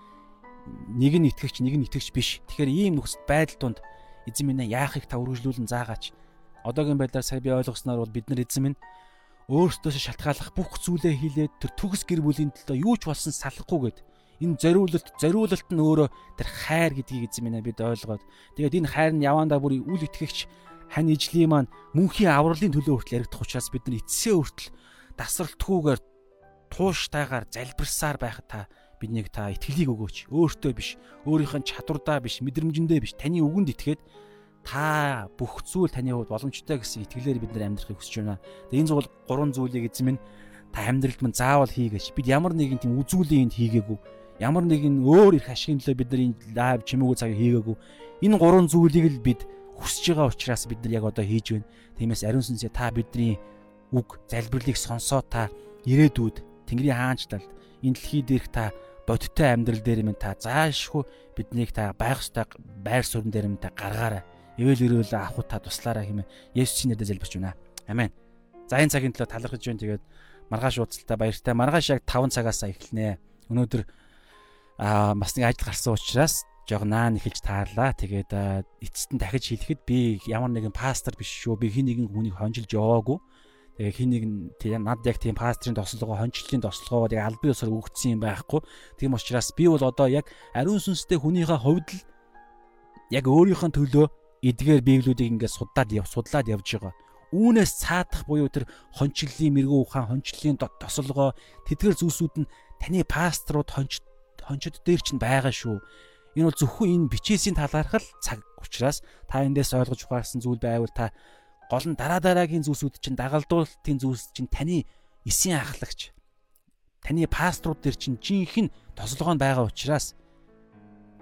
Нэг нь итгэгч, нэг нь итгэгч биш. Тэгэхээр ийм нөхцөл байдал донд эзэн минь яахыг та үргэлжлүүлэн заагаач. Одоогийн байдлаар сая би ойлгосноор бол бид нар эзэн минь өөрсдөөсөө шалтгааллах бүх зүйлээ хийлээд тэр төгс гэр бүлийн төлөө юу ч болсон салахгүйгээд энэ зориулалт зориулалт нь өөрөө тэр хайр гэдгийг эзэн минь бид ойлгоод тэгээд энэ хайр нь явандаа бүр үл итгэгч хань ижлийн маань мөнхийн авралын төлөө хүртэл яригдах учраас бид нар эцсээ хүртэл дасралтгүйгээр тууштайгаар залбирсаар байхад та биднийг та итгэлийг өгөөч. Өөртөө биш, өөрийнх нь чадвардаа биш, мэдрэмжэндээ биш, таны үгэнд итгээд та бүх зүйл таны хувьд боломжтой гэсэн итгэлээр бид нар амьдрахыг хүсэж байна. Тэгээ энэ зүйл гурван зүйлийг эзэн минь та амьдралд минь заавал хийгээч. Бид ямар нэгэн тийм үзүүлэн энд хийгээгүй ямар нэгэн өөр их ашигын төлөө бид нар энэ лайв чимээгүй цагийг хийгээгүй. Энэ гурван зүйлийг л бид хүсэж байгаа учраас бид нар яг одоо хийж байна. Тиймээс ариун сүнсээ та бидний үг залбирлыг сонсоо та ирээдүйд Тэнгэрийн хаанчлалд энэ дэлхий дээрх та бодиттой амьдрал дээр минь та заашгүй биднийг та байх ёстой байр суурин дээр минь та гаргаарай. Ивэл ирүүл авах та туслаарай хэмээн Есүсийн нэрээр залбирч байна. Амен. За энэ цагийн төлөө талархаж байна. Тэгээд маргааш уулзалтаа баяртай. Маргааш яг 5 цагаас эхэлнэ. Өнөөдөр аа бас нэг ажил гарсан учраас жоо наан эхэлж таарлаа. Тэгээд эцэст нь дахиж хэлэхэд би ямар нэгэн пастор биш шүү. Би хин нэгэн хүнийг хонжилж яваагүй. Тэгээ хин нэг тийм над яг тийм пастрын тослогоо, хончлын тослогоо тэгээ албан ёсоор өгөгдсөн юм байхгүй. Тийм учраас би бол одоо яг ариун сүнстэй хүнийхээ хувьд л яг өөрийнхөө төлөө эдгээр библиудыг ингээд судлаад яв судлаад явж байгаа. Үүнээс цаадах буюу тэр хончлын мэрэгүү ухаан, хончлын тослогоо тэдгээр зүйлсүүд нь таны паструуд хонч хончид дээр чинь байгаа шүү. Энэ бол зөвхөн энэ бичээсийн талаарх л цаг учраас та эндээс ойлгож ухаарсан зүйл байвал та гол нь дараа дараагийн зүйлсүүд чинь дагалдуулалтын зүйлс чинь таны эсийн ахлагч таны пасторууд дээр чинь жинхэнэ тослогоо байгаа учраас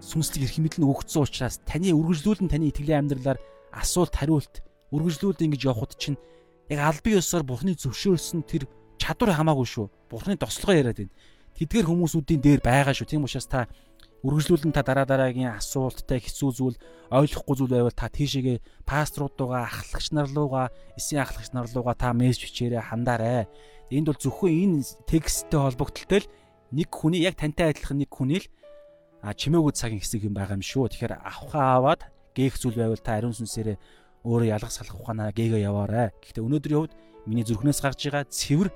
сүнслэг эрх мэдэл нь өгөгдсөн учраас таны үргэлжлүүлэн таны итгэлийн амьдралаар асуулт хариулт үргэлжлүүлээд ингэж явхад чинь яг албан ёсоор бурхны зөвшөөрсөн тэр чадвар хамаагүй шүү. Бурхны тослогоо яриад байна. Тэдгээр хүмүүсүүдийн дээр байгаа шүү. Тийм учраас та үргэлжлүүлэн та дараа дараагийн асуулттай хэцүү зүйл ойлгохгүй зүйл байвал та тийшээгээ пасторуудуугаа ахлагч нар руугаа эсийн ахлагч нар руугаа та мессеж бичээрэй хандаарай. Энд бол зөвхөн энэ тексттэй холбогдлолтой л нэг хүний яг тантай адилхан нэг хүний л чимээгүй цагийн хэсэг юм байгаа юм шүү. Тэгэхээр авхаа аваад гээх зүйл байвал та ариун сүнсээрээ өөрөө ялгах салах ухаанаа гээгээ яваарай. Гэхдээ өнөөдрийн хувьд миний зүрхнээс гарч байгаа цэвэр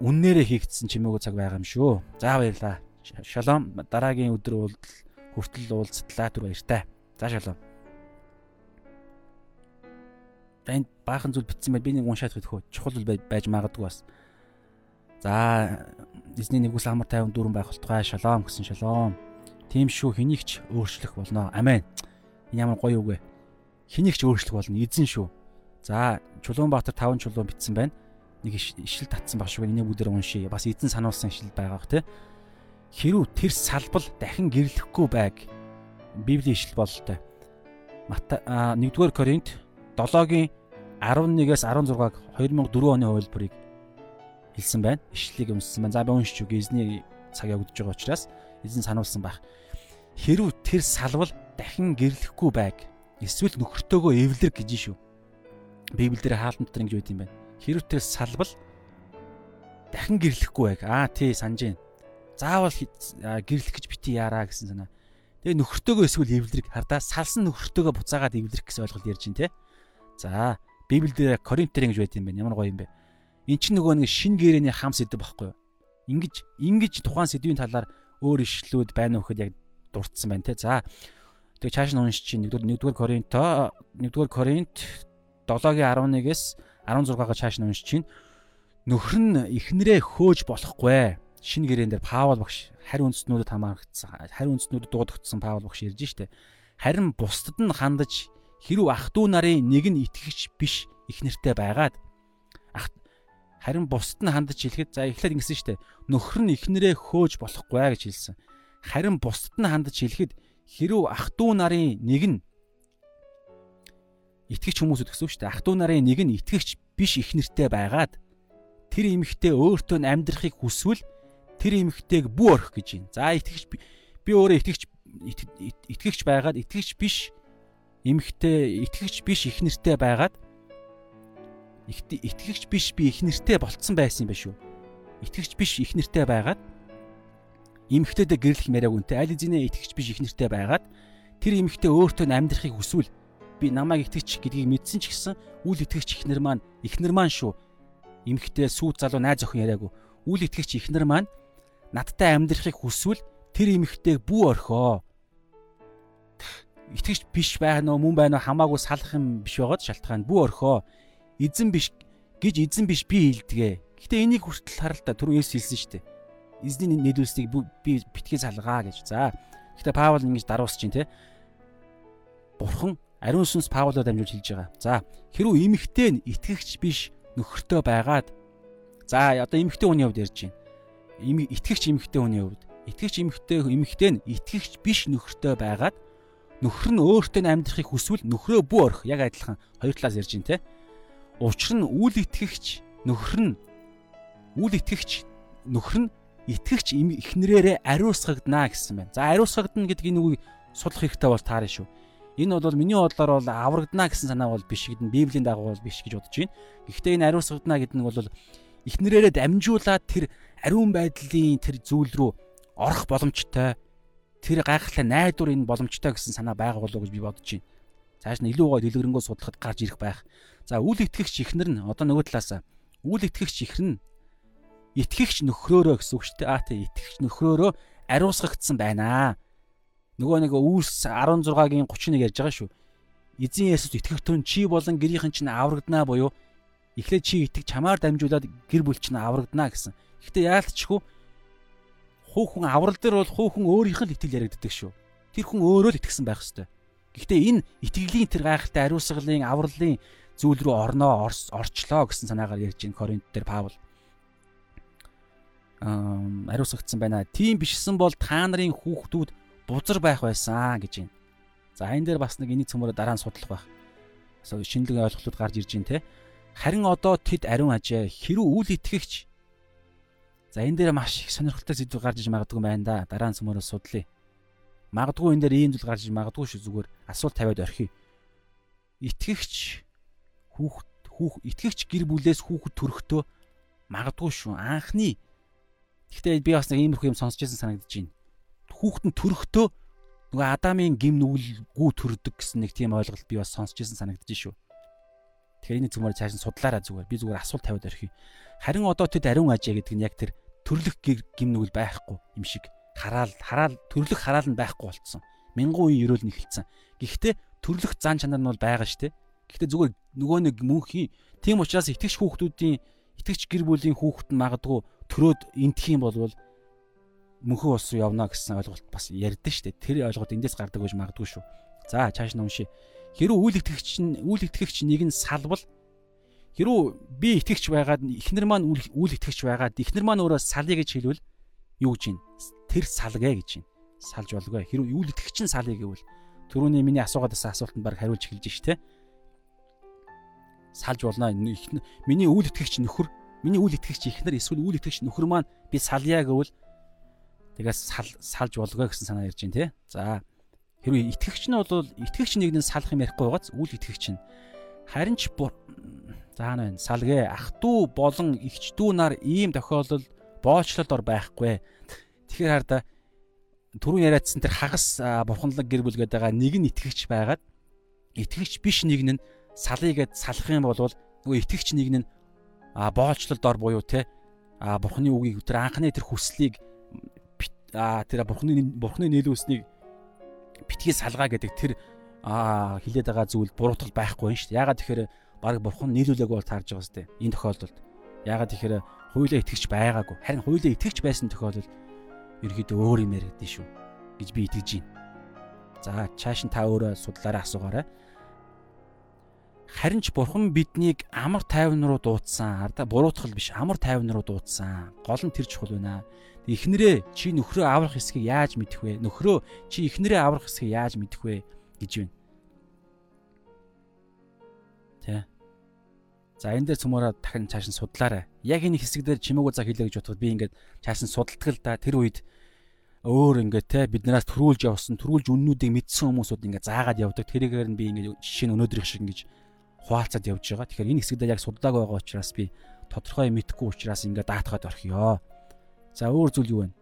үннээрээ хийгдсэн чимээгүй цаг байгаа юм шүү. За баярлалаа. Шалом дараагийн өдөр хүртэл уулзтлаа түр баяртай. За шалом. Энд баахан зүйл битсэн байл би нэг уншаад хөтхөө чухал зүйл байж магадгүй бас. За эзний нэгүс амар тайван дүүрэн байх болтугай шалом гэсэн шалом. Тийм шүү хэнийг ч өөрчлөх болно. Амен. Энэ ямар гоё үг вэ? Хэнийг ч өөрчлөх болно. Эзэн шүү. За Чулуунбаатар 5 чулуун битсэн байна. Нэг ишил татсан баг шүү. Энийг бүгдээр уншия. Бас эзэн сануулсан ишил байгаа бах тий хэрүү тэр салбал дахин гэрлэхгүй байг библийн ишлэл бололтой. Мата 1-р Коринт 7-гийн 11-ээс 16-г 2004 оны хувилбарыг хэлсэн байна. Ишлэлийг уншсан байна. За би уншиж үг эзний цаг явагдаж байгаа учраас эзэн сануулсан байх. Хэрүү тэр салбал дахин гэрлэхгүй байг эсвэл нөхөртөөгөө эвлэр гэж шүү. Библиэлд хаалтан дотор ингэж байд юм байна. Хэрүү тэр салбал дахин гэрлэхгүй байг. Аа тий санаж байна заавал гэрлэх гэж бити яараа гэсэн санаа. Тэгээ нөхөртөөгөө эсвэл эвлэрэг хардаа салсан нөхөртөөгөө буцаагаад эвлэрэх гэсэн ойлголт ярьж байна те. За Библиэлд Коринтер ингэж байт юм байна. Ямар гоё юм бэ? Эн чинь нөгөө нэг шин гэрээний хам сэдв байхгүй юу? Ингиж ингиж тухайн сэдвийн талаар өөр ишлүүд байна уу гэхэд яг дурдсан байна те. За тэгээ чааш нь уншиж чинь 1-р Коринто 1-р Коринт 7-гийн 11-ээс 16-га чааш нь уншиж чинь нөхөр нь эхнэрээ хөөж болохгүй шинэ гэрээн дээр Паул багш харь үндэстнүүдэд хамаарагдсан харь үндэстнүүдэд дуудагдсан Паул багш ярьж штэ харин бусдад нь хандаж хэрв ах トゥ нарын нэг нь итгэгч биш их нэртэй байгаад ах харин бусдад нь хандаж хэлэхэд за эхлээд ингэсэн штэ нөхөр нь ихнэрээ хөөж болохгүй гэж хэлсэн харин бусдад нь хандаж хэлэхэд хэрв ах トゥ нарын нэг нь итгэгч хүмүүсүүд гэсэн үг шүү дээ. Ах トゥ нарын нэг нь итгэгч биш их нэртэй байгаад тэр эмэгтэй өөртөө амьдрахыг хүсвэл тэр эмэгтэйг бүү орхих гэж байна. За итгэгч би өөрөө итгэгч итгэгч байгаад итгэгч биш эмэгтэй итгэгч биш их нэртэй байгаад итгэгч биш би их нэртэй болцсон байсан юм ба шүү. Итгэгч биш их нэртэй байгаад эмэгтэйдээ гэрлэх яриаг үнтэй аль эзэнэ итгэгч биш их нэртэй байгаад тэр эмэгтэй өөртөө амьдрахыг хүсвэл би намайг итгэгч гэдгийг мэдсэн ч гэсэн үл итгэгч ихнэр маань ихнэр маань шүү. Эмэгтэй сүйт залуу найз охин яриаггүй. Үл итгэгч ихнэр маань надтай амьдрахыг хүсвэл тэр эмэгтэйг бүү орхоо. Итгэж биш байна уу мөн байна уу хамаагүй салах юм биш байгаад шалтгаан бүү орхоо. Эзэн биш гэж эзэн биш би хэлдэгэ. Гэтэ энийг хүртэл харалтаа түр Есүс хэлсэн шүү дээ. Эзний нийлүүлснийг би битгий салгаа гэж. За. Гэтэ Паул ингэж даруусч чинь те. Бурхан ариун сүнс Паулаар дамжуулж хэлж байгаа. За, хэрвээ эмэгтэй нь итгэгч биш нөхөртөө байгаад за одоо эмэгтэй хүний хувьд ярьж байна итгэгч эмэгтэй хүний хувьд итгэгч эмэгтэй эмэгтэй нь итгэгч биш нөхөртэй байгаад нөхөр нь өөртөө амьдрахыг хүсвэл нөхрөө бүү орох яг адилхан хоёр талаас ярьж байна те. Учир нь үл итгэгч нөхөр нь үл итгэгч нөхөр нь итгэгч эхнэрээрээ ариусгагдана гэсэн байна. За ариусгагдана гэдгийг нүг судлах хэрэгтэй бол таарна шүү. Энэ бол миний бодлоор бол аврагдана гэсэн санаа бол биш гэдэг нь Библийн дагуу бол биш гэж бодож байна. Гэхдээ энэ ариусгагдана гэдэг нь бол эхнэрээрээ дамжуулаад тэр ариун байдлын тэр зүйл рүү орох боломжтой тэр гайхалтай найдвар энэ боломжтой гэсэн санаа байгаа болов уу гэж би бодож байна. Цааш нь илүү гой дэлгэрэнгүй судлахад гарч ирэх байх. За үл итгэгч ихнэр нь одоо нөгөө талаасаа үл итгэгч ихэр нь итгэгч нөхрөөрөө гэсэн үг шүү дээ. Аа тий итгэгч нөхрөөрөө ариусгагдсан байна. Нөгөө нэг үүс 16-гийн 31 ярьж байгаа шүү. Эзэн Есүс итгэгтэн чи болон гэрийнхэн чинь аврагдана буюу эхлээд чи итгэж чамаар дамжуулаад гэр бүл чинь аврагдана гэсэн. Гэхдээ яалтчгүй хуухун аврал дээр бол хуухун өөрийнх нь итгэл яригддаг шүү. Тэр хүн өөрөө л итгэсэн байх ёстой. Гэхдээ энэ итгэлийн тэр гайхалтай ариусгалын авралын зүйл рүү орноо орчлоо гэсэн санаагаар ярьж ин Коринт дээр Паул ариусгагдсан байна. Тийм бишсэн бол та нарын хүүхдүүд бузар байх байсан гэж байна. За энэ дээр бас нэг энийг цөмөрө дараа нь судлах байх. Шинэлэг ойлголтууд гарч ирж байна те. Харин одоо тэд ариун ажээ хэрүү үл итгэгч. За энэ дээр маш их сонирхолтой зүйл гарч иж магадгүй байна да. Дараа нь цөмөрө судлаа. Магадгүй энэ дээр ийм зүйл гарч иж магадгүй шүү зүгээр асуулт тавиад орхиё. Итгэгч хүүхд хүүх итгэгч гэр бүлээс хүүхэд төрөхдөө магадгүй шүү. Анхны Гэхдээ би бас нэг иймэрхүү юм сонсч байсан санагдаж байна. Хүүхэд нь төрөхдөө нөгөө Адамын гим нүгэлгүй төрдөг гэсэн нэг тийм ойлголт би бас сонсч байсан санагдаж шүү. Тэгэхээр энэ зүгмээр цааш нь судлаараа зүгээр. Би зүгээр асуулт тавиад орхив. Харин одоо тэд ариун ажээ гэдэг нь яг тэр төрлөх гим нүгэл байхгүй юм шиг хараал хараал төрлөх хараал нь байхгүй болцсон. Мянган үеийн ерөөл нь эхэлсэн. Гэхдээ төрлөх зан чанар нь бол байгаа шүү дээ. Гэхдээ зүгээр нөгөө нэг мөнхийн тийм учраас итгэж хүүхдүүдийн итгэж гэр бүлийн хүүхэд нь магадгүй төрөөд энтх юм бол ус руу явна гэсэн ойлголт бас ярьдэн штэ. Тэр ойлголт эндээс гардаг гэж магадгүй шүү. За чааш нь уншия. Хэрвээ үйл итгэгч нь үйл итгэгч нэг нь салбал хэрвээ би итгэгч байгаад эхнэр маань үйл итгэгч байгаад эхнэр маань өөрөө салъя гэж хэлвэл юу гэж юм? Тэр салгэ гэж юм. Салж болгүй. Хэрвээ үйл итгэгч нь салъя гэвэл түрүүний миний асуугаад байсан асуултанд баг хариулж эхэлж штэ салж болно. Миний үйл итгэгч нөхөр, миний үйл итгэгч ихнэр эсвэл үйл итгэгч нөхөр маань би салъя гэвэл тэгээс сал салж болгоо гэсэн санаа ярьж байна те. За хэрвээ итгэгч нь бол итгэгч нэг нь салах юм ярихгүй байгааз үйл итгэгч нь харин ч заана байна. Салгэ ах トゥ болон эгч トゥ нар ийм тохиолдол боолчлолд ор байхгүй. Тэгэхээр хараа түрүүн яриадсан тэр хагас бурханлаг гэр бүл гэдэг байгаа нэг нь итгэгч байгаад итгэгч биш нэг нь салъя гэд салах юм бол нөгөө итгэгч нэг нь а боолчлолд ор буюу те а бурхны үгийг тэр анхны тэр хүслийг а тэр бурхны бурхны нийлүүлснийг битгий салгаа гэдэг тэр а хилээд байгаа зүйл буруутгал байхгүй юм шүү дээ. Ягаад тэгэхээр баг бурхан нийлүүлээг бол таарж байгаа сте. Энэ тохиолдолд ягаад тэгэхээр хуйлаа итгэж байгаагүй. Харин хуйлаа итгэж байсан тохиолдол ерөөдөө өөр юм яригдэн шүү гэж би итгэж байна. За чааш нь та өөрөө судлаараа асуугаарай. Харин ч бурхан биднийг амар тайван руу дуудсан. Ардаа буруутгал биш амар тайван руу дуудсан. Гол нь тэр чухал байна. Эхнэрээ чи нөхрөө аврах хэсгийг яаж мэдэх вэ? Нөхрөө чи эхнэрээ аврах хэсгийг яаж мэдэх вэ гэж байна. Тэ. За энэ дээр цөмөрөө дахин цааш нь судлаарай. Яг энэ хэсэг дээр чимээгүй цаг хэлээ гэж бодоход би ингээд цааш нь судалдаг л да. Тэр үед өөр ингээд те биднээс төрүүлж явсан, төрүүлж үннүүдийг мэдсэн хүмүүсүүд ингээд заагаад явдаг. Тэрийгээр нь би ингээд жишээ нь өнөөдрийнх шиг ингээд хуваалцаад явж байгаа. Тэгэхээр энэ хэсэгдээ яг судалгааг байгаа учраас би тодорхой мэдэхгүй учраас ингээд даатгаад орхиё. За өөр зүйл юу вэ?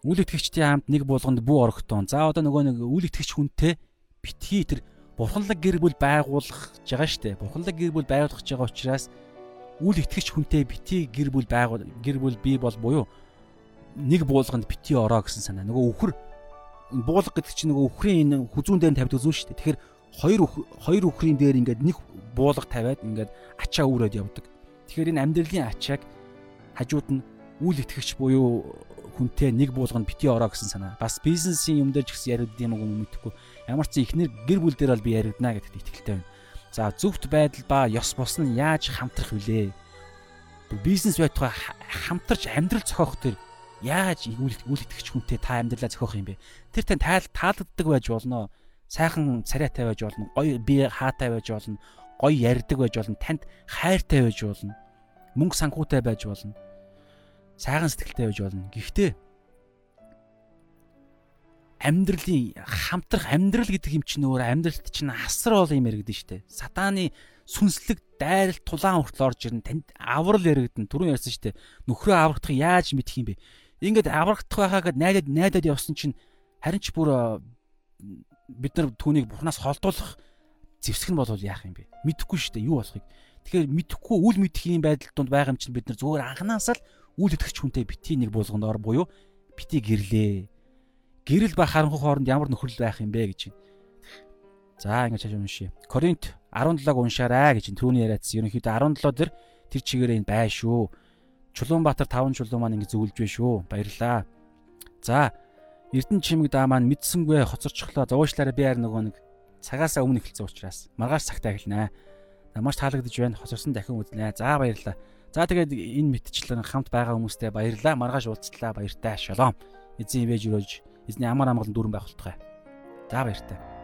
Үйл итгэгчдийн хамт нэг булганд бүү орогтон. За одоо нөгөө нэг үйл итгэгч хүнтэй битгий тэр бурханлаг гэр бүл байгуулах жагаа штэ. Бурханлаг гэр бүл байгуулах жагаа учраас үйл итгэгч хүнтэй битгий гэр бүл байгуул гэр бүл бий бол буюу нэг буулганд битгий ороо гэсэн санаа. Нөгөө өхөр буулга гэдэг чинь нөгөө өхрийн энэ хүзүүн дээр тавьдаг зүйл штэ. Тэгэхээр хоёр хоёр үхрийн дээр ингээд нэг буулга тавиад ингээд ачаа үүрээд явдаг. Тэгэхээр энэ амьдралын ачааг хажууд нь үйл итгэгч буюу хүнтэй нэг буулганд бити ороо гэсэн санаа. Бас бизнесийн юм дээр ч гэсэн яригд юм уу мэдэхгүй. Ямар ч ихнэр гэр бүл дээр бол би яригдана гэдэгт итгэлтэй байна. За зөвхт байдал ба ёс бус нь яаж хамтрах вүлээ? Бизнес байтугай хамтарч амьдрал зохиох төр яаж үйл итгэгч хүнтэй та амьдралаа зохиох юм бэ? Тэр тань таалагддаг байж болно сайхан царайтай байж болно, гоё бие хаатай байж болно, гоё ярьдаг байж болно, танд хайртай байж болно, мөнгө санхутай байж болно, сайхан сэтгэлтэй байж болно. Гэхдээ амьдралын хамтрах амьдрал гэдэг юм чинь өөр амьдралт чинь асар бол юм яригдэн штэ. Сатааны сүнслэг дайрал тулаан хүртэл орж ирнэ. Танд аврал яригдэн. Түрүүн ярьсан штэ. Нөхрөө аврагдах яаж мэдэх юм бэ? Ингээд аврагдах байхаа гэд найдад найдад явсан чинь харин ч бүр бид нар түүнийг бурхнаас холдуулах зэвсэг нь бол яах юм бэ? Мэдэхгүй дээ юу болохыг. Тэгэхээр мэдэхгүй үл мэдхийн байдал донд байгаа юм чинь бид нар зүгээр анханаас л үл итгэгч хүнтэй бити нэг булгандор буюу бити гэрлээ. Гэрэл ба харанхуй хооронд ямар нөхөрлөл байх юм бэ гэж байна. За ингэж хаж уншия. Коринт 17-г уншаарай гэж түүний яриадс. Ерөнхийдөө 17 дэр тэр чигээрээ энэ бай шүү. Чулуунбаатар 5 чулуун маань ингэ зөвлөж байна шүү. Баярлаа. За Эрдэнэ чимэг даа маань мэдсэнгүй хоцорчлоо. Зовоочлаараа би харин нөгөө нэг цагаасаа өмнө эхэлсэн учраас маргааш цагтаа эхэлнэ. Маш таалагдж байна. Хоцорсон дахин үзнэ. За баярлалаа. За тэгээд энэ мэдчлэн хамт байгаа хүмүүстээ баярлалаа. Маргааш уулзлаа. Баяртай. Шалом. Эзэн ивэж өрөөж эзний амар амгалан дүүрэн байх болтугай. За баяртай.